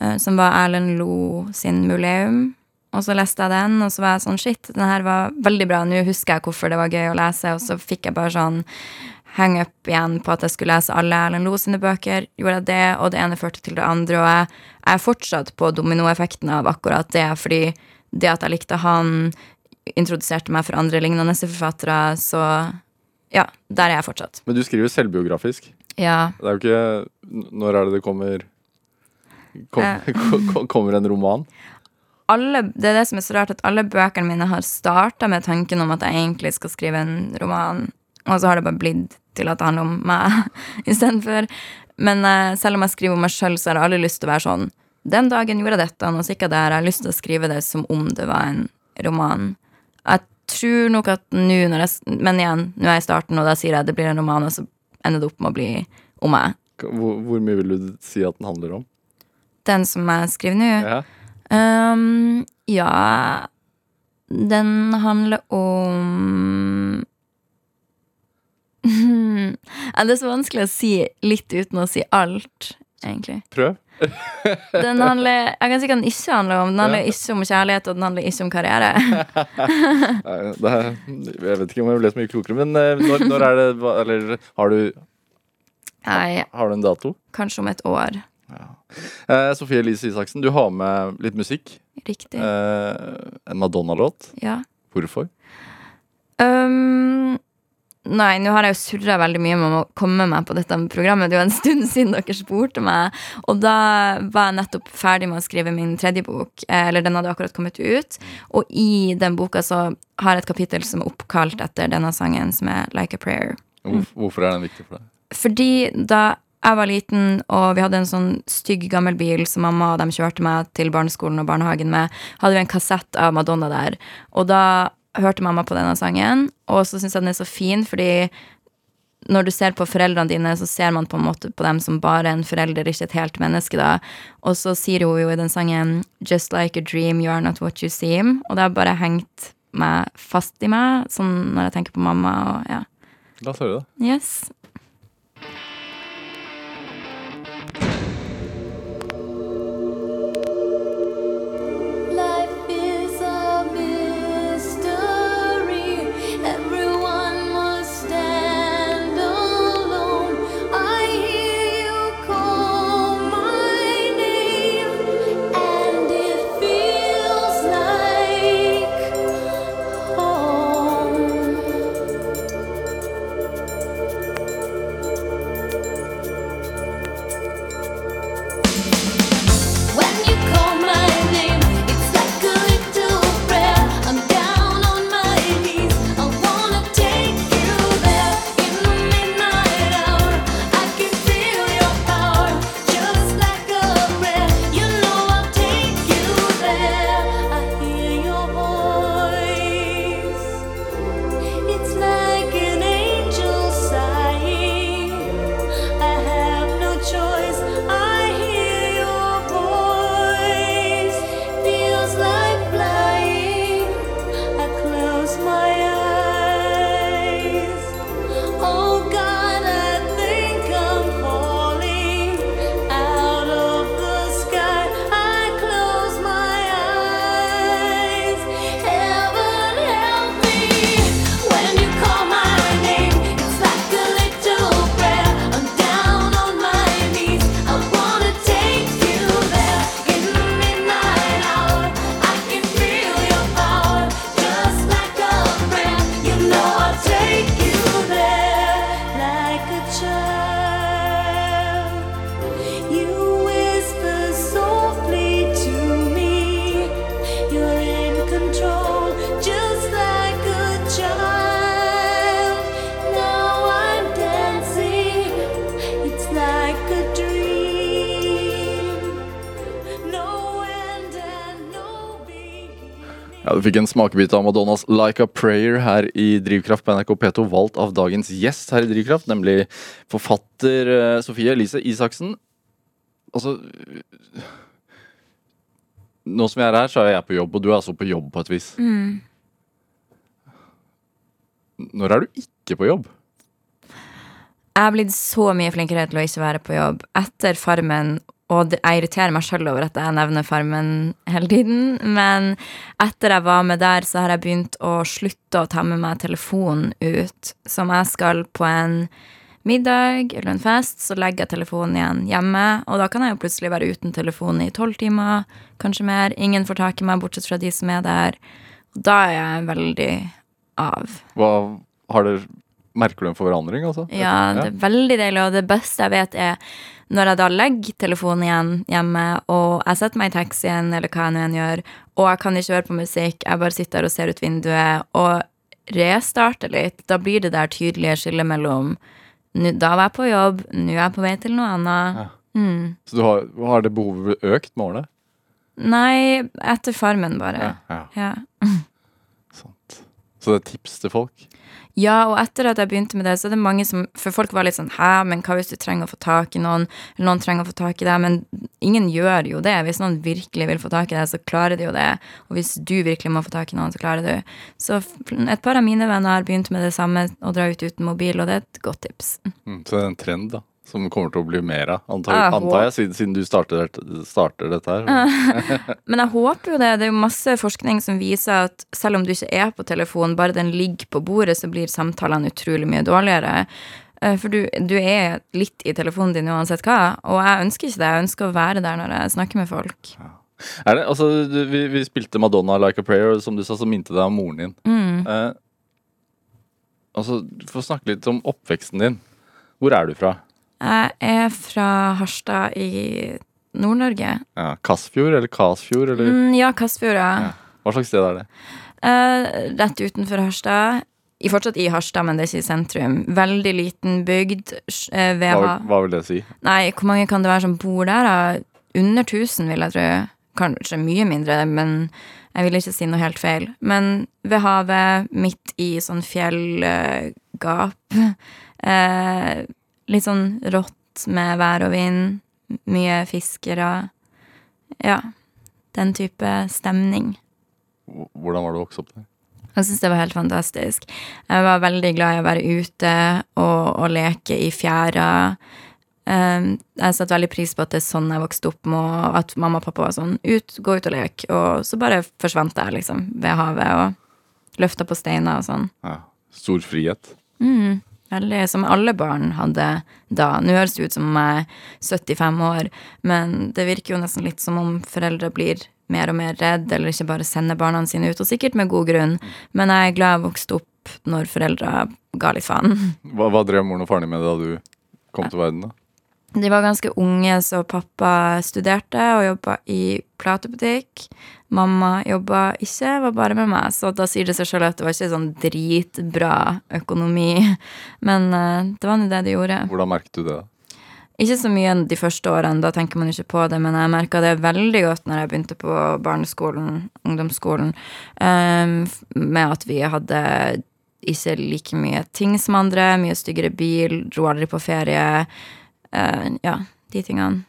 uh, som var Erlend Lo sin muleum. Og så leste jeg den, og så var jeg sånn shit, den her var veldig bra. Nå husker jeg hvorfor det var gøy å lese, og så fikk jeg bare sånn hang up igjen på at jeg skulle lese alle Erlend Lo sine bøker. Gjorde jeg det, og det ene førte til det andre, og jeg er fortsatt på dominoeffekten av akkurat det, fordi det at jeg likte han, introduserte meg for andre lignende forfattere, så ja, der er jeg fortsatt. Men du skriver selvbiografisk. Ja. Det er jo ikke Når er det det kommer kom, eh. Kommer en roman? Alle, det er det som er så rart, at alle bøkene mine har starta med tanken om at jeg egentlig skal skrive en roman, og så har det bare blitt til at det handler om meg istedenfor. Men eh, selv om jeg skriver om meg sjøl, så har jeg aldri lyst til å være sånn Den dagen gjorde jeg dette, og gikk jeg der. Jeg har lyst til å skrive det som om det var en roman. Jeg tror nok at nå når jeg Men igjen, nå er jeg i starten, og da sier jeg at det blir en roman, og så ender det opp med å bli om meg. Hvor, hvor mye vil du si at den handler om? Den som jeg skriver nå? Ja. Um, ja Den handler om Det er så vanskelig å si litt uten å si alt, egentlig. Prøv. den handler Jeg kan si hva den ikke handler om. Den handler ikke om kjærlighet, og den handler ikke om karriere. er, jeg vet ikke om jeg ble så mye klokere, men eh, når, når er det Eller har du Nei, Har du en dato? Kanskje om et år. Ja. Eh, Sofie Elise Isaksen, du har med litt musikk. Riktig. Eh, en Madonna-låt. Ja. Hvorfor? Um, Nei, nå har jeg jo surra veldig mye med å komme meg på dette programmet. Det er jo en stund siden dere spurte meg. Og da var jeg nettopp ferdig med å skrive min tredje bok. Eh, eller den hadde akkurat kommet ut. Og i den boka så har jeg et kapittel som er oppkalt etter denne sangen, som er Like a Prayer. Hvorfor er den viktig for deg? Fordi da jeg var liten, og vi hadde en sånn stygg, gammel bil som mamma og dem kjørte meg til barneskolen og barnehagen med, hadde vi en kassett av Madonna der. Og da hørte mamma på denne sangen, og så syns jeg den er så fin, fordi når du ser på foreldrene dine, så ser man på en måte på dem som bare en forelder, ikke et helt menneske, da. Og så sier hun jo i den sangen 'Just like a dream, you are not what you seem'. Og det har bare hengt meg fast i meg, sånn når jeg tenker på mamma og ja. La oss høre det. Yes. Fikk en smakebit av Madonnas 'Like a Prayer' her i Drivkraft på NRK P2, valgt av dagens gjest her i Drivkraft, nemlig forfatter eh, Sofie Elise Isaksen. Altså Nå som jeg er her, så er jeg på jobb, og du er altså på jobb på et vis. Når er du ikke på jobb? Jeg har blitt så mye flinkere til å ikke være på jobb etter Farmen. Og jeg irriterer meg sjøl over at jeg nevner Farmen hele tiden. Men etter jeg var med der, så har jeg begynt å slutte å ta med meg telefonen ut. Så om jeg skal på en middag eller en fest, så legger jeg telefonen igjen hjemme. Og da kan jeg jo plutselig være uten telefon i tolv timer, kanskje mer. Ingen får tak i meg, bortsett fra de som er der. Da er jeg veldig av. Hva har dere Merker du en forandring, altså? Ja, det er veldig deilig, og det beste jeg vet er når jeg da legger telefonen igjen hjemme, og jeg setter meg i taxien, eller hva jeg nå enn gjør, og jeg kan ikke høre på musikk, jeg bare sitter og ser ut vinduet, og restarter litt, da blir det der tydelige skillet mellom da var jeg på jobb, nå er jeg på vei til noe annet. Ja. Mm. Så du har, har det behovet økt med årene? Nei, etter Farmen, bare. ja. Ja. Sant. Så det er tips til folk? Ja, og etter at jeg begynte med det, så er det mange som For folk var litt sånn Hæ, men hva hvis du trenger å få tak i noen? Eller noen trenger å få tak i deg? Men ingen gjør jo det. Hvis noen virkelig vil få tak i deg, så klarer de jo det. Og hvis du virkelig må få tak i noen, så klarer du. Så et par av mine venner har begynt med det samme, å dra ut uten mobil, og det er et godt tips. Mm, så det er en trend da som kommer til å bli mer av, antar, Jeg antar jeg, siden, siden du starter, starter dette her. Men jeg håper jo det. Det er jo masse forskning som viser at selv om du ikke er på telefonen, bare den ligger på bordet, så blir samtalene utrolig mye dårligere. Eh, For du, du er litt i telefonen din uansett hva, og jeg ønsker ikke det. Jeg ønsker å være der når jeg snakker med folk. Er det, altså, du, vi, vi spilte Madonna Like a Prayer, som du sa, som minte deg om moren din. Mm. Eh, altså, For å snakke litt om oppveksten din. Hvor er du fra? Jeg er fra Harstad i Nord-Norge. Ja, Kassfjord eller Kasfjord? Eller? Mm, ja, Kassfjord, ja. Ja. Hva slags sted er det? Eh, rett utenfor Harstad. I, fortsatt i Harstad, men det er ikke i sentrum. Veldig liten bygd. eh, Hva, hva vil det si? Nei, hvor mange kan det være som bor der? da? Under 1000, vil jeg tro. Kanskje mye mindre, men jeg vil ikke si noe helt feil. Men ved havet, midt i sånn fjellgap. Eh, litt sånn rått med vær og vind. Mye fiskere. Ja. Den type stemning. Hvordan var det å vokse opp der? Jeg syns det var helt fantastisk. Jeg var veldig glad i å være ute og, og leke i fjæra. Um, jeg satte veldig pris på at det er sånn jeg vokste opp med, at mamma og pappa var sånn ut, gå ut og lek. Og så bare forsvant jeg liksom ved havet og løfta på steiner og sånn. Ja. Stor frihet. Mm, veldig som alle barn hadde da. Nå høres det ut som om jeg er 75 år, men det virker jo nesten litt som om foreldre blir mer og mer redd, eller ikke bare sender barna sine ut, og sikkert med god grunn. Men jeg er glad jeg vokste opp når foreldre ga litt faen. Hva, hva drev moren og faren din med da du kom til verden? da? De var ganske unge, så pappa studerte og jobba i platebutikk. Mamma jobba ikke, var bare med meg, så da sier det seg sjøl at det var ikke sånn dritbra økonomi. Men eh, det var nå det de gjorde. Hvordan merket du det? Ikke så mye de første årene, da tenker man ikke på det, men jeg merka det veldig godt når jeg begynte på barneskolen, ungdomsskolen, ehm, med at vi hadde ikke like mye ting som andre, mye styggere bil, dro aldri på ferie. Eh, ja, de tingene.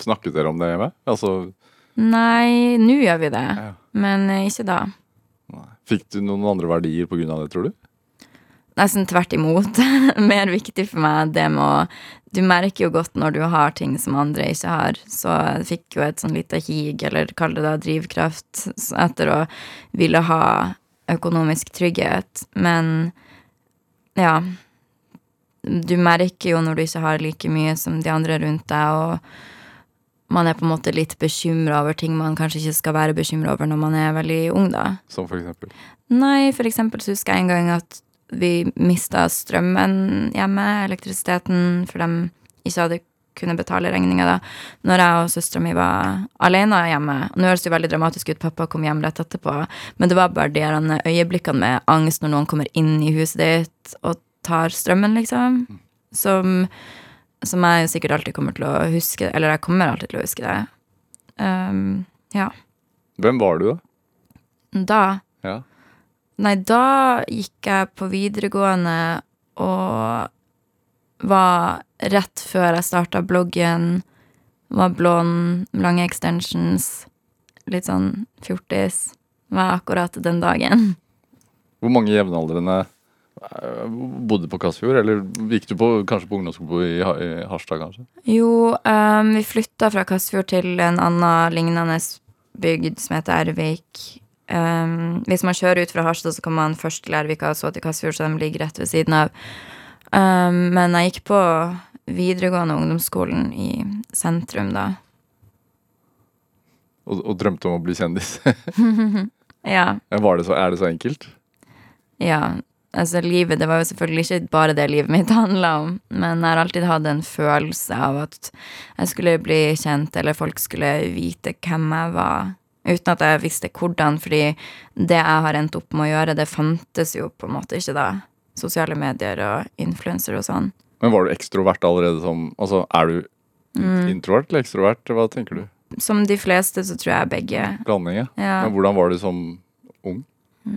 Snakket dere om det hjemme? Altså, Nei, nå gjør vi det, Ja. men uh, ikke da. nei. Fikk du noen andre verdier på grunn av det, tror du? Nesten tvert imot. Mer viktig for meg det med å Du merker jo godt når du har ting som andre ikke har. Så jeg fikk jo et sånn lite hig, eller kall det da drivkraft, etter å ville ha økonomisk trygghet. Men ja Du merker jo når du ikke har like mye som de andre rundt deg, og man er på en måte litt bekymra over ting man kanskje ikke skal være bekymra over når man er veldig ung, da. Som for eksempel? Nei, for eksempel så husker jeg en gang at vi mista strømmen hjemme, elektrisiteten, for de ikke hadde kunnet betale regninga da, når jeg og søstera mi var alene hjemme. Nå høres det jo veldig dramatisk ut, pappa kom hjem rett etterpå, men det var bare de øyeblikkene med angst når noen kommer inn i huset ditt og tar strømmen, liksom, som, som jeg sikkert alltid kommer til å huske, eller jeg kommer alltid til å huske det. Um, ja. Hvem var du, da? Da Ja. Nei, da gikk jeg på videregående og var rett før jeg starta bloggen. Var blond, lange extensions, litt sånn fjortis. Var akkurat den dagen. Hvor mange jevnaldrende bodde på Kassfjord? Eller gikk du på, kanskje på ungdomsskole i, i Harstad, kanskje? Jo, um, vi flytta fra Kassfjord til en annen lignende bygd som heter Ervik. Um, hvis man kjører ut fra Harstad, så kommer man først til Ervika og så til Kassfjord, så de ligger rett ved siden av. Um, men jeg gikk på videregående ungdomsskolen i sentrum da. Og, og drømte om å bli kjendis? Ja, Var det så, er det så enkelt? ja. Altså, livet, det var jo selvfølgelig ikke bare det livet mitt handla om, men jeg har alltid hatt en følelse av at jeg skulle bli kjent, eller folk skulle vite hvem jeg var, uten at jeg visste hvordan, fordi det jeg har endt opp med å gjøre, det fantes jo på en måte ikke da. Sosiale medier og influenser og sånn. Men var du ekstrovert allerede som Altså, er du Mm. introvert eller ekstrovert? Hva tenker du? Som de fleste så tror jeg begge. Blanding, ja. Ja. Men hvordan var du som?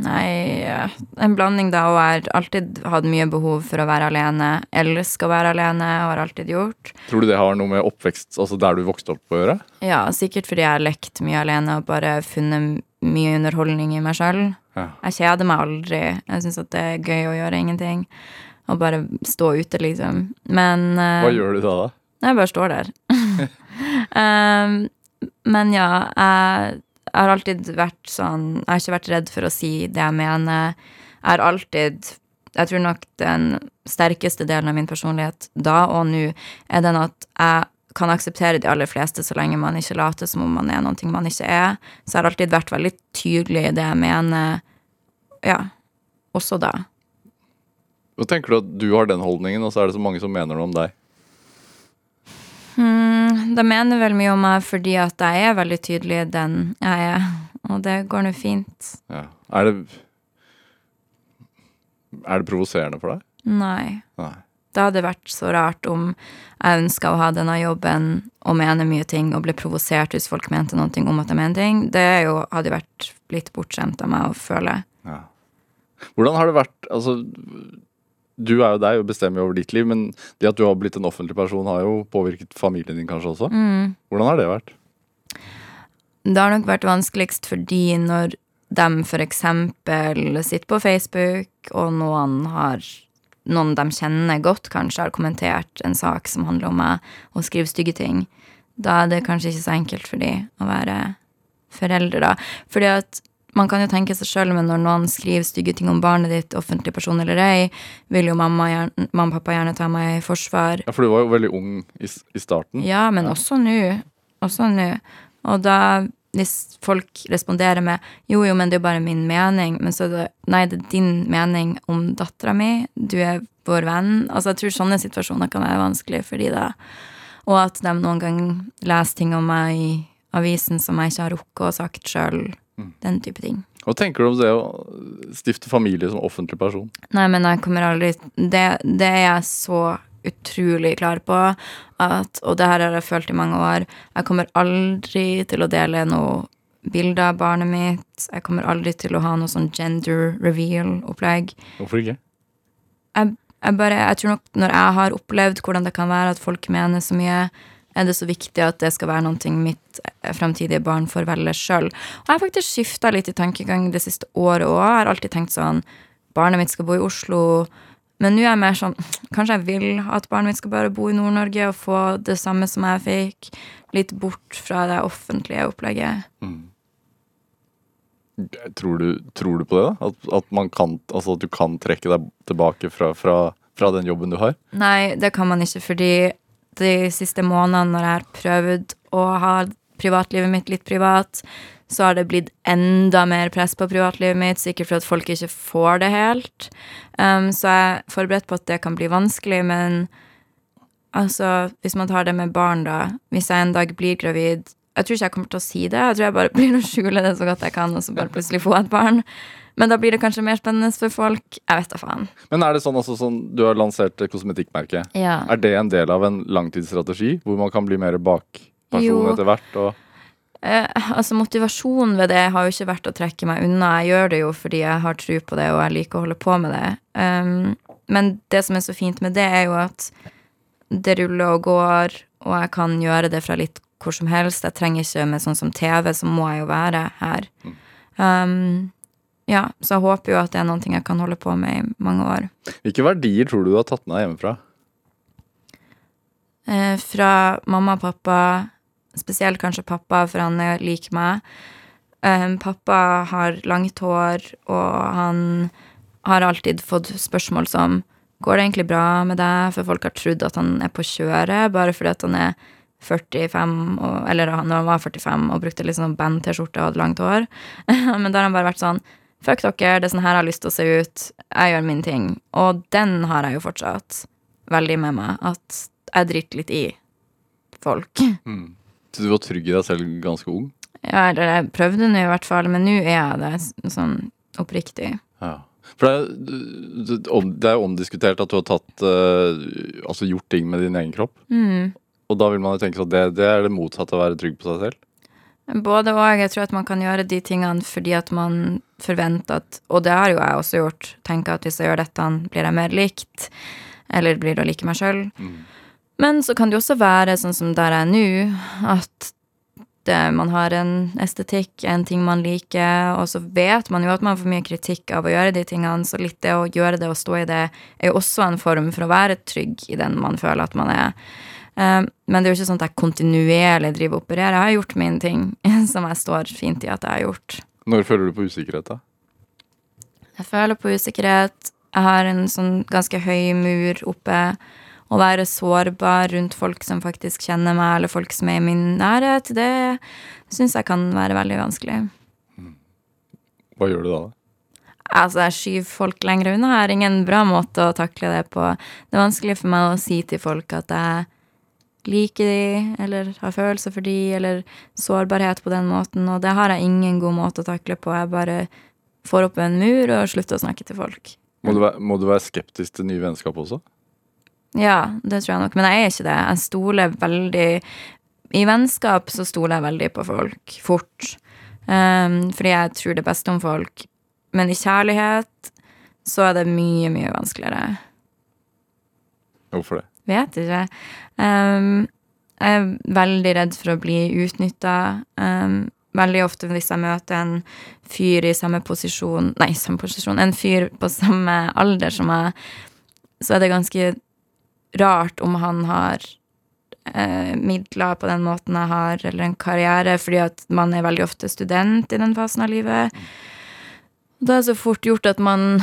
Nei, en blanding da, og har alltid hatt mye behov for å være alene. Elsker å være alene, og har alltid gjort. Tror du det har noe med oppvekst, altså der du vokste opp å gjøre? Ja, sikkert fordi jeg har lekt mye alene og bare funnet mye underholdning i meg sjøl. Ja. Jeg kjeder meg aldri. Jeg syns at det er gøy å gjøre ingenting. Og bare stå ute, liksom. Men eh, Hva gjør du da? da? Jeg bare står der. um, men ja, jeg, jeg har alltid vært sånn Jeg har ikke vært redd for å si det jeg mener. Jeg har alltid Jeg tror nok den sterkeste delen av min personlighet da og nå er den at jeg kan akseptere de aller fleste så lenge man ikke later som om man er noe man ikke er. Så jeg har alltid vært veldig tydelig i det jeg mener. Ja. Også da. Hva tenker du at du har den holdningen, og så er det så mange som mener noe om deg? Mm, de mener vel mye om meg fordi at jeg er veldig tydelig den jeg er. Og det går nå fint. Ja. Er det Er det provoserende for deg? Nei. Nei. Det hadde vært så rart om jeg ønska å ha denne jobben og mene mye ting og ble provosert hvis folk mente noe om at jeg mener ting. Det jo, hadde vært litt bortskjemt av meg å føle. Ja. Hvordan har det vært Altså, du er jo deg og bestemmer over ditt liv, men det at du har blitt en offentlig person, har jo påvirket familien din kanskje også? Mm. Hvordan har det vært? Det har nok vært vanskeligst fordi når de eksempel sitter på Facebook, og noen har noen de kjenner godt, kanskje har kommentert en sak som handler om meg, og skriver stygge ting, da er det kanskje ikke så enkelt for de å være foreldre, da. Fordi at man kan jo tenke seg sjøl, men når noen skriver stygge ting om barnet ditt, offentlig person eller ei, vil jo mamma, gjerne, mamma og pappa gjerne ta meg i forsvar. Ja, For du var jo veldig ung i, i starten. Ja, men også nå. Også nå. Og da, hvis folk responderer med 'jo, jo, men det er jo bare min mening', men så er det 'nei, det er din mening om dattera mi', du er vår venn Altså, jeg tror sånne situasjoner kan være vanskelig for de da. Og at de noen gang leser ting om meg i avisen som jeg ikke har rukket å sagt sjøl. Den type ting. Hva tenker du om det å stifte familie som offentlig person? Nei, men jeg kommer aldri Det, det er jeg så utrolig klar på, at, og det her har jeg følt i mange år, jeg kommer aldri til å dele noe bilder av barnet mitt. Jeg kommer aldri til å ha noe sånn gender reveal-opplegg. Hvorfor ikke? Jeg, jeg bare, jeg tror nok når jeg har opplevd hvordan det kan være at folk mener så mye, er det så viktig at det skal være noe mitt fremtidige barn får velge sjøl. Og jeg har faktisk skifta litt i tankegang det siste året òg. Jeg har alltid tenkt sånn Barnet mitt skal bo i Oslo. Men nå er jeg mer sånn Kanskje jeg vil at barnet mitt skal bare bo i Nord-Norge og få det samme som jeg fikk. Litt bort fra det offentlige opplegget. Tror du, tror du på det? da? At, at, man kan, altså at du kan trekke deg tilbake fra, fra, fra den jobben du har? Nei, det kan man ikke, fordi de siste månedene når jeg har prøvd å ha privatlivet mitt litt privat, så har det blitt enda mer press på privatlivet mitt, sikkert fordi folk ikke får det helt. Um, så jeg er forberedt på at det kan bli vanskelig, men altså, hvis man tar det med barn, da Hvis jeg en dag blir gravid Jeg tror ikke jeg kommer til å si det, jeg tror jeg bare blir å skjule det så godt jeg kan, og så bare plutselig få et barn. Men da blir det kanskje mer spennende for folk. Jeg vet da faen. Men er det sånn altså sånn, Du har lansert kosmetikkmerket. Ja. Er det en del av en langtidsstrategi, hvor man kan bli mer bakperson etter hvert? Eh, altså Motivasjonen ved det har jo ikke vært å trekke meg unna. Jeg gjør det jo fordi jeg har tro på det, og jeg liker å holde på med det. Um, men det som er så fint med det, er jo at det ruller og går, og jeg kan gjøre det fra litt hvor som helst. Jeg trenger ikke med sånn som TV, så må jeg jo være her. Um, ja, så jeg håper jo at det er ting jeg kan holde på med i mange år. Hvilke verdier tror du du har tatt med deg hjemmefra? Eh, fra mamma og pappa, spesielt kanskje pappa, for han er lik meg. Eh, pappa har langt hår, og han har alltid fått spørsmål som Går det egentlig bra med deg? For folk har trodd at han er på kjøret, bare fordi at han er 45, og, eller når han var 45 og brukte litt sånn band-T-skjorte og hadde langt hår. Men da har han bare vært sånn Fuck dere, det er sånn her jeg har lyst til å se ut. Jeg gjør min ting. Og den har jeg jo fortsatt veldig med meg. At jeg driter litt i folk. Så du var trygg i deg selv ganske ung? Ja, eller jeg prøvde nå i hvert fall, men nå er jeg det sånn oppriktig. Ja. For det er, det- er jo omdiskutert at du har tatt eh, Altså gjort ting med din egen kropp. Mm. Og da vil man jo tenke at det, det er det motsatte av å være trygg på seg selv. Både og. Jeg tror at man kan gjøre de tingene fordi at man forventer at Og det har jo jeg også gjort. Tenker at hvis jeg gjør dette, blir jeg mer likt. Eller blir det å like meg sjøl. Men så kan det jo også være sånn som der jeg er nå, at det, man har en estetikk, en ting man liker, og så vet man jo at man får mye kritikk av å gjøre de tingene, så litt det å gjøre det og stå i det er jo også en form for å være trygg i den man føler at man er. Eh, Men det er jo ikke sånn at jeg kontinuerlig driver og opererer. Jeg har gjort mine ting som jeg står fint i at jeg har gjort. Når føler du på usikkerhet, da? Jeg føler på usikkerhet. Jeg har en sånn ganske høy mur oppe. Å være sårbar rundt folk som faktisk kjenner meg, eller folk som er i min nærhet, det syns jeg kan være veldig vanskelig. Hva gjør du da? Altså, jeg skyver folk lenger unna. Jeg har ingen bra måte å takle det på. Det er vanskelig for meg å si til folk at jeg liker de, eller har følelser for de, eller sårbarhet på den måten, og det har jeg ingen god måte å takle på. Jeg bare får opp en mur og slutter å snakke til folk. Må du, være, må du være skeptisk til nye vennskap også? Ja, det tror jeg nok. Men jeg er ikke det. Jeg stoler veldig I vennskap så stoler jeg veldig på folk fort. Um, fordi jeg tror det beste om folk. Men i kjærlighet så er det mye, mye vanskeligere. Hvorfor det? Vet ikke. Um, jeg er veldig redd for å bli utnytta. Um, veldig ofte hvis jeg møter en fyr i samme posisjon Nei, samme posisjon. En fyr på samme alder som meg, så er det ganske rart om han har eh, midler på den måten jeg har, eller en karriere, fordi at man er veldig ofte student i den fasen av livet. Da er det så fort gjort at man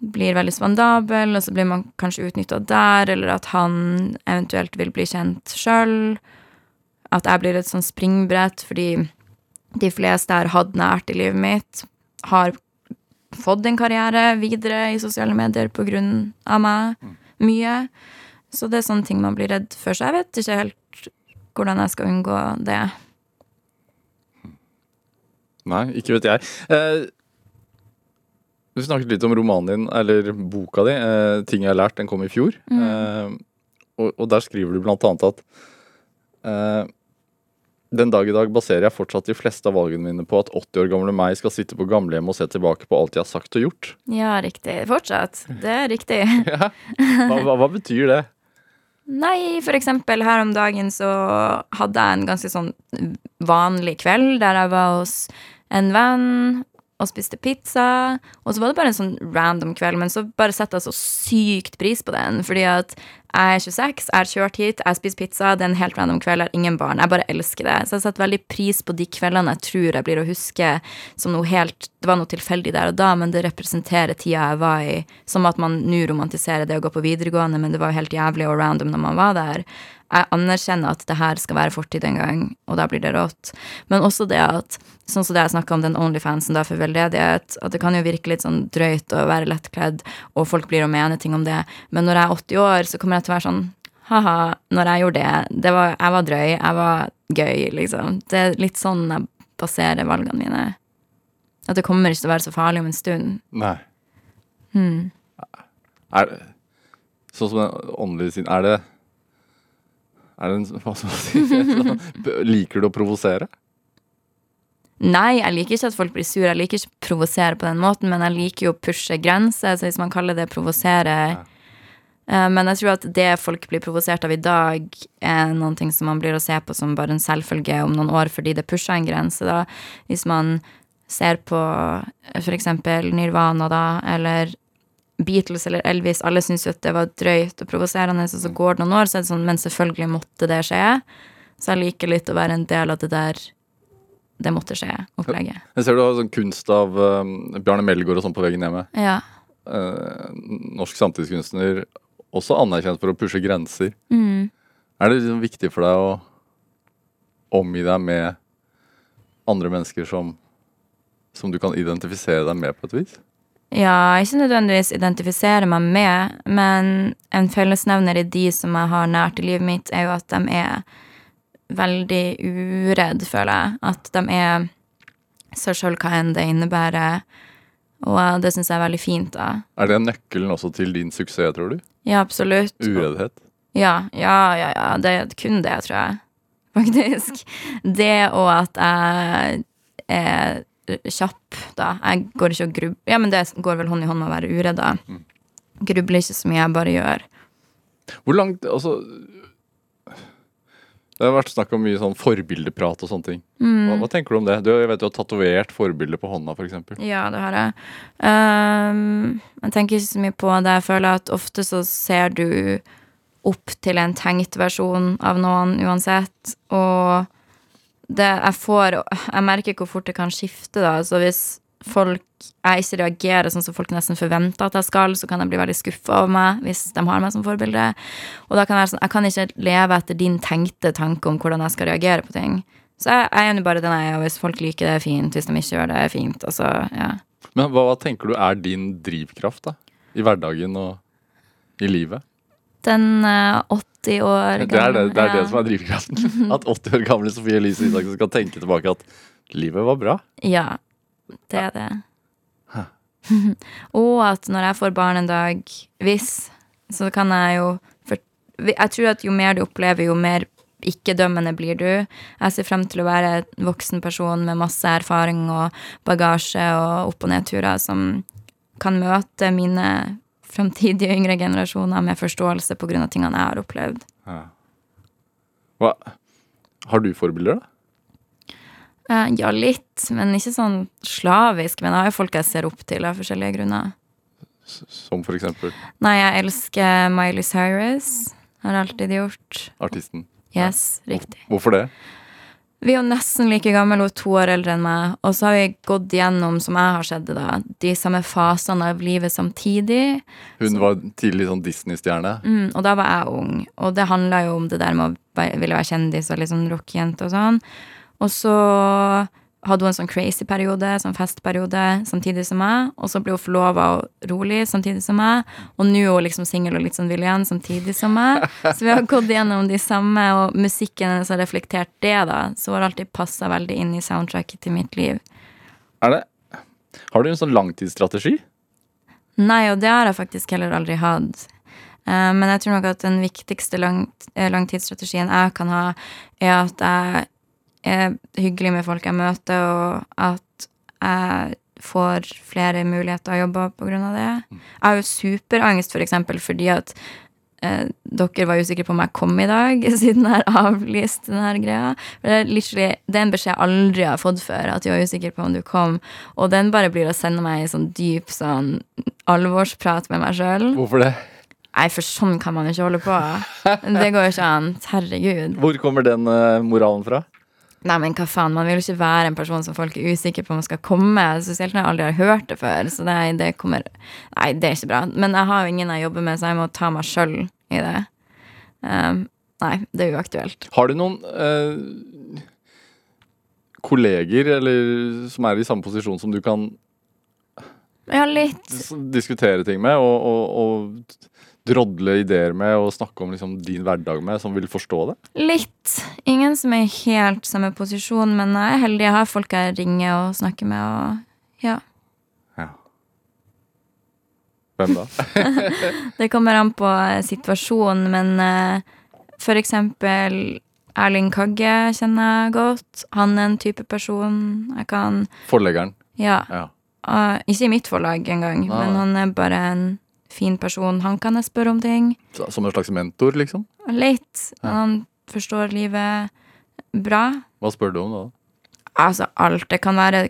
blir veldig spandabel, og så blir man kanskje utnytta der, eller at han eventuelt vil bli kjent sjøl. At jeg blir et sånn springbrett, fordi de fleste jeg har hatt nært i livet mitt, har fått en karriere videre i sosiale medier på grunn av meg. Mye. Så det er sånne ting man blir redd for. Så jeg vet ikke helt hvordan jeg skal unngå det. Nei, ikke vet jeg. Eh, du snakket litt om romanen din, eller boka di, eh, 'Ting jeg har lært'. Den kom i fjor. Eh, og, og der skriver du blant annet at eh, den dag i dag baserer jeg fortsatt de fleste av valgene mine på at 80 år gamle meg skal sitte på gamlehjem og se tilbake på alt jeg har sagt og gjort. Ja, riktig. Fortsatt. Det er riktig. Ja. Hva, hva, hva betyr det? Nei, for eksempel her om dagen så hadde jeg en ganske sånn vanlig kveld der jeg var hos en venn og spiste pizza. Og så var det bare en sånn random kveld, men så bare setter jeg så sykt pris på den. Fordi at jeg er 26, jeg har kjørt hit, jeg spiser pizza, det er en helt random kveld, jeg har ingen barn. Jeg bare elsker det. Så jeg setter veldig pris på de kveldene jeg tror jeg blir å huske som noe helt Det var noe tilfeldig der og da, men det representerer tida jeg var i. Som at man nå romantiserer det å gå på videregående, men det var jo helt jævlig og random når man var der. Jeg anerkjenner at det her skal være fortid en gang, og da blir det rått. Men også det at Sånn som det jeg snakka om den Onlyfansen da for veldedighet, at det kan jo virke litt sånn drøyt å være lettkledd, og folk blir å mene ting om det, men når jeg er 80 år, så kommer jeg til å være sånn ha-ha, når jeg gjorde det, det var, jeg var drøy, jeg var gøy, liksom. Det er litt sånn jeg baserer valgene mine. At det kommer ikke til å være så farlig om en stund. Nei. Er det Sånn som den åndelige siden Er det Er det en Hva skal man si? Liker du å provosere? Nei, jeg liker ikke at folk blir sur. Jeg liker ikke å provosere på den måten, men jeg liker jo å pushe grenser, så hvis man kaller det provosere eh, Men jeg tror at det folk blir provosert av i dag, er noen ting som man blir å se på som bare en selvfølge om noen år fordi det pusha en grense, da. Hvis man ser på for eksempel Nirvana, da, eller Beatles eller Elvis, alle syns jo at det var drøyt og provoserende, og så går det noen år, så er det sånn, men selvfølgelig måtte det skje. Så jeg liker litt å være en del av det der det måtte skje-opplegget. Jeg ser du har sånn kunst av um, Bjarne Melgaard og sånn på veggen hjemme. Ja. Uh, norsk samtidskunstner, også anerkjent for å pushe grenser. Mm. Er det liksom viktig for deg å omgi deg med andre mennesker som, som du kan identifisere deg med på et vis? Ja, ikke nødvendigvis identifisere meg med, men en fellesnevner i de som jeg har nært i livet mitt, er jo at de er veldig uredd, føler jeg. At de er seg sjøl hva enn det innebærer. Og det syns jeg er veldig fint, da. Er det nøkkelen også til din suksess, tror du? Ja, absolutt. Ureddhet? Ja, ja, ja, ja. Det er kun det, tror jeg. Faktisk. Det og at jeg er kjapp, da. Jeg går ikke og grubler Ja, men det går vel hånd i hånd med å være uredd, da. Grubler ikke så mye, jeg bare gjør. Hvor langt Altså Det har vært snakk om mye sånn forbildeprat og sånne ting. Hva, hva tenker du om det? Du, jeg vet du har tatovert forbildet på hånda, f.eks. Ja, det har jeg. Um, jeg tenker ikke så mye på det. Jeg føler at ofte så ser du opp til en tenkt versjon av noen uansett. Og det jeg får Jeg merker hvor fort det kan skifte, da. Så hvis folk jeg ikke reagerer sånn som folk nesten forventer at jeg skal, så kan jeg bli veldig skuffa over meg hvis de har meg som forbilde. Og da kan jeg være sånn Jeg kan ikke leve etter din tenkte tanke om hvordan jeg skal reagere på ting. Så jeg, jeg er jo bare den jeg er, og hvis folk liker det, er fint. Hvis de ikke gjør det, er fint. Altså, ja. Men hva, hva tenker du er din drivkraft da? I hverdagen og i livet? Den uh, 80 år Det er det, det, er det som er drivkraften. At 80 år gamle Sofie Elise Isaksen skal tenke tilbake at livet var bra. Ja, det er det. og at når jeg får barn en dag, hvis, så kan jeg jo for, Jeg tror at jo mer du opplever, jo mer ikke-dømmende blir du. Jeg ser frem til å være en voksen person med masse erfaring og bagasje og opp- og nedturer som kan møte mine framtidige yngre generasjoner med forståelse av tingene jeg har opplevd. Hva? Har du forbilder, da? Eh, Ja, litt, men ikke sånn slavisk. Men jeg har jo folk jeg ser opp til av forskjellige grunner. Som for eksempel Nei, jeg elsker Miley Cyrus. Har alltid gjort. artisten. Yes, riktig. Hvorfor det? Vi er jo nesten like gamle, hun er to år eldre enn meg. Og så har vi gått gjennom, som jeg har sett det, da, de samme fasene av livet samtidig. Hun var tidlig sånn Disney-stjerne. Mm, og da var jeg ung. Og det handla jo om det der med å ville være kjendis og litt sånn rockejente og sånn. Og så hadde hun en sånn crazy periode, sånn festperiode, samtidig som meg. Og så ble hun forlova og rolig samtidig som meg. Og nå er hun liksom singel og litt sånn vill igjen samtidig som meg. Så vi har gått gjennom de samme, og musikken hennes har reflektert det, da. Så hun har alltid passa veldig inn i soundtracket til mitt liv. Er det Har du en sånn langtidsstrategi? Nei, og det har jeg faktisk heller aldri hatt. Eh, men jeg tror nok at den viktigste langt, eh, langtidsstrategien jeg kan ha, er at jeg er hyggelig med folk jeg møter, og at jeg får flere muligheter å jobbe av det. Jeg har jo superangst, for eksempel, fordi at eh, dere var usikre på om jeg kom i dag, siden jeg har avlyst denne greia. Det er, det er en beskjed jeg aldri har fått før, at jeg var usikker på om du kom. Og den bare blir å sende meg i sånn dyp sånn alvorsprat med meg sjøl. Hvorfor det? Nei, for sånn kan man jo ikke holde på. Det går jo ikke an. Herregud. Hvor kommer den eh, moralen fra? Nei, men hva faen, man vil jo ikke være en person som folk er usikre på om skal komme. Spesielt når jeg aldri har hørt det før. Så det, det kommer Nei, det er ikke bra. Men jeg har jo ingen jeg jobber med, så jeg må ta meg sjøl i det. Um, nei, det er uaktuelt. Har du noen uh, kolleger eller, som er i samme posisjon som du kan Ja, litt. diskutere ting med og, og, og drodle ideer med og snakke om liksom, din hverdag med, som vil forstå det? Litt. Ingen som er i helt samme posisjon, men jeg er heldig. Jeg har folk jeg ringer og snakker med, og ja. Hvem da? Det kommer an på eh, situasjonen, men eh, for eksempel Erling Kagge kjenner jeg godt. Han er en type person jeg kan Forleggeren. Ja. Ja. Uh, ikke i mitt forlag engang, men han er bare en fin person. Han kan jeg spørre om ting. Som en slags mentor, liksom. Litt. Men han forstår livet bra. Hva spør du om da? Altså alt. Det kan være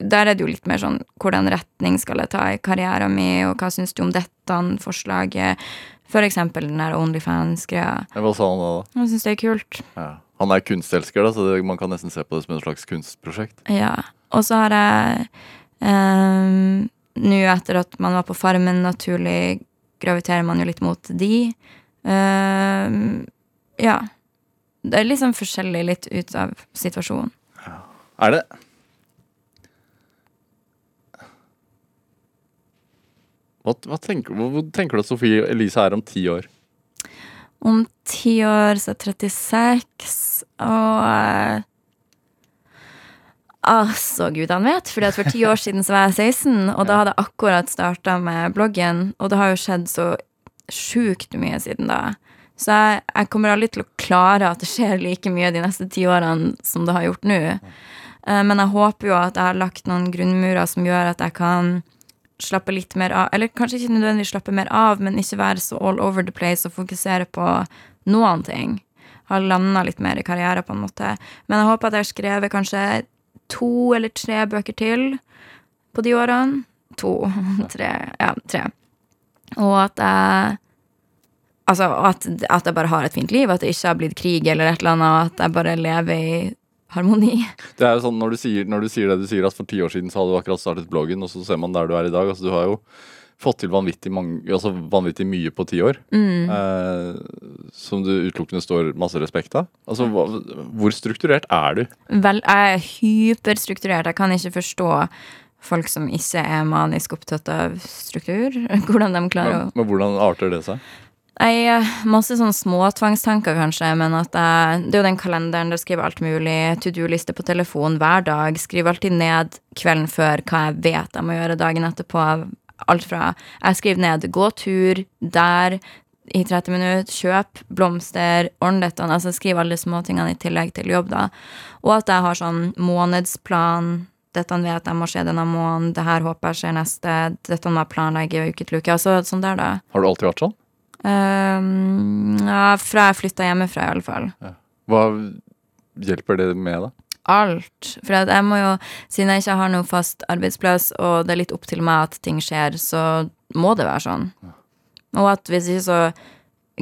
Der er det jo litt mer sånn hvordan retning skal jeg ta i karrieren min, og hva syns du om dette forslaget? For eksempel den der Onlyfans-greia. Hva sa han da? Han syns det er kult. Ja. Han er kunstelsker, da, så det, man kan nesten se på det som et slags kunstprosjekt. Ja. Og så har jeg ehm, Nå etter at man var på Farmen, naturlig graviterer man jo litt mot de. Uh, ja. Det er liksom forskjellig litt ut av situasjonen. Ja. Er det hva, hva tenker, hvor, tenker du at Sofie Elise er om ti år? Om ti år så er jeg 36, og Altså, gudene vet. Fordi at for ti år siden så var jeg 16, og da hadde jeg akkurat starta med bloggen, og det har jo skjedd så sjukt mye siden da. Så jeg, jeg kommer aldri til å klare at det skjer like mye de neste ti årene som det har gjort nå. Eh, Men jeg håper jo at jeg har lagt noen grunnmurer som gjør at jeg kan slappe litt mer av. Eller kanskje ikke nødvendigvis slappe mer av, men ikke være så all over the place og fokusere på noen ting. Har landa litt mer i karriere, på en måte. Men jeg håper at jeg har skrevet kanskje to eller tre bøker til på de årene. To, tre, ja, tre. Og at jeg Altså at, at jeg bare har et fint liv, at det ikke har blitt krig eller et eller annet, at jeg bare lever i harmoni. Det er jo sånn når du sier, når du sier det du sier, at for ti år siden så hadde du akkurat startet bloggen, og så ser man der du er i dag. Altså, du har jo fått til vanvittig, mange, altså, vanvittig mye på ti år. Eh, som du utelukkende står masse respekt av. Altså, hva, hvor strukturert er du? Vel, jeg er hyperstrukturert. Jeg kan ikke forstå folk som ikke er manisk opptatt av struktur. Hvordan de klarer å Men, men hvordan arter det seg? Jeg eh, Masse sånne småtvangstanker, kanskje, men at jeg Det er jo den kalenderen der jeg skriver alt mulig. To do-liste på telefon hver dag. Skriver alltid ned kvelden før hva jeg vet jeg må gjøre dagen etterpå. Alt fra Jeg skriver ned 'gå tur der' i 30 minutter, kjøp blomster, ordn dette. Altså skriv alle småtingene i tillegg til jobb, da. Og at jeg har sånn månedsplan. Dette vet jeg må skje denne måneden, det her håper jeg skjer neste, dette må jeg planlegge uke til uke. Altså sånn der, da. Har du alltid vært sånn? Um, ja, fra jeg flytta hjemmefra, i alle fall. Hva hjelper det med, da? Alt. For jeg må jo, siden jeg ikke har noe fast arbeidsplass, og det er litt opp til meg at ting skjer, så må det være sånn. Og at hvis ikke så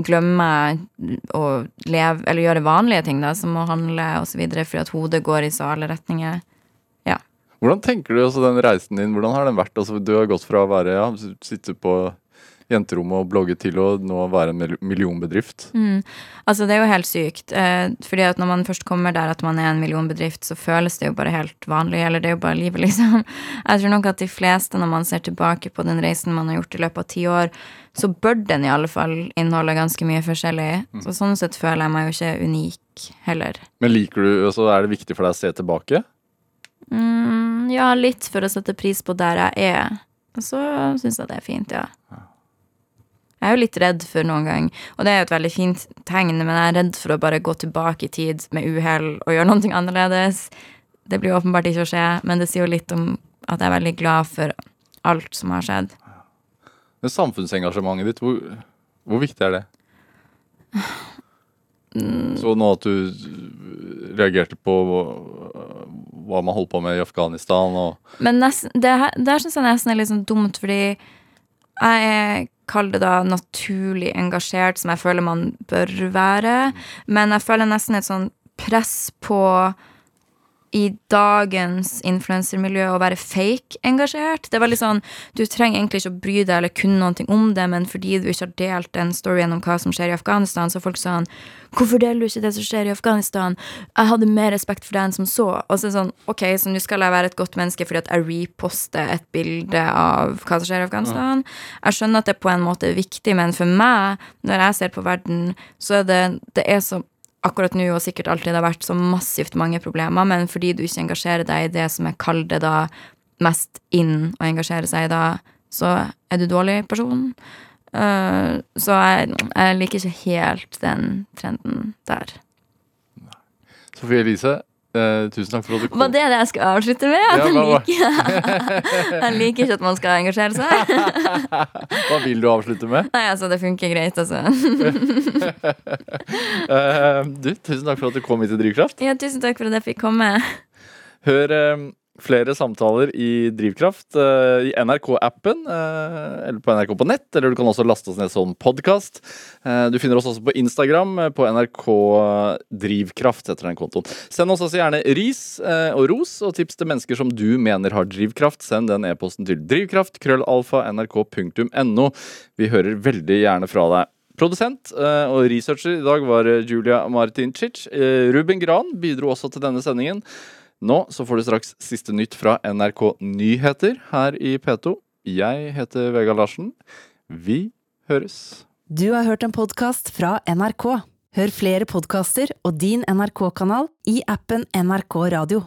glemmer jeg å leve, eller gjøre vanlige ting, da, som å handle videre, fordi at hodet går i så alle retninger. Ja. Hvordan tenker du også den reisen din, hvordan har den vært? Altså, du har gått fra å være, ja, sitte på jenterommet og blogge til å nå være en millionbedrift. Mm. Altså, det er jo helt sykt. Eh, fordi at når man først kommer der at man er en millionbedrift, så føles det jo bare helt vanlig. Eller det er jo bare livet, liksom. Jeg tror nok at de fleste, når man ser tilbake på den reisen man har gjort i løpet av ti år, så bør den i alle fall inneholde ganske mye forskjellig. Så sånn sett føler jeg meg jo ikke unik heller. Men liker du, altså er det viktig for deg å se tilbake? Mm, ja, litt for å sette pris på der jeg er. Og så syns jeg det er fint, ja. Jeg er jo litt redd for noen gang, og det er jo et veldig fint tegn, men jeg er redd for å bare gå tilbake i tid med uhell og gjøre noe annerledes. Det blir åpenbart ikke å skje, men det sier jo litt om at jeg er veldig glad for alt som har skjedd. Men samfunnsengasjementet ditt, hvor, hvor viktig er det? Så nå at du reagerte på hva man holdt på med i Afghanistan og Men nesten, det, her- syns jeg nesten er litt sånn dumt, fordi jeg er Kall det da naturlig engasjert, som jeg føler man bør være. Men jeg føler nesten et sånn press på i dagens influensermiljø å være fake engasjert. Det er veldig sånn, Du trenger egentlig ikke å bry deg eller kunne noe om det, men fordi du ikke har delt den storyen om hva som skjer i Afghanistan, så er folk sånn 'Hvorfor deler du ikke det som skjer i Afghanistan?' 'Jeg hadde mer respekt for deg enn som så.' Og så er det sånn, ok, så nå skal jeg være et godt menneske fordi at jeg reposter et bilde av hva som skjer i Afghanistan. Jeg skjønner at det på en måte er viktig, men for meg, når jeg ser på verden, så er det Det er så akkurat nå og sikkert alltid har vært så massivt mange problemer, men fordi du ikke engasjerer deg i det som jeg kaller det da mest inn å engasjere seg i da, så er du dårlig person. Uh, så jeg, jeg liker ikke helt den trenden der. Sofie Elise, eh, tusen takk for at du kom. Var det det jeg skal avslutte med? At Ja, jeg, liker, jeg liker ikke at man skal engasjere seg. Hva vil du avslutte med? Nei, altså, det funker greit, altså. uh, du, tusen takk for at du kom hit til Drivkraft. Ja, tusen takk for at jeg fikk komme. Hør eh, flere samtaler i Drivkraft eh, i NRK-appen, eh, eller på NRK på nett, eller du kan også laste oss ned som podkast. Eh, du finner oss også på Instagram, på NRK Drivkraft heter den kontoen. Send oss også gjerne ris og ros, og tips til mennesker som du mener har drivkraft. Send den e-posten til drivkraft, krøllalfa, nrk.no. Vi hører veldig gjerne fra deg. Produsent og researcher i dag var Julia Martin Cic. Ruben Gran bidro også til denne sendingen. Nå så får du straks siste nytt fra NRK Nyheter her i P2. Jeg heter Vegard Larsen. Vi høres. Du har hørt en podkast fra NRK. Hør flere podkaster og din NRK-kanal i appen NRK Radio.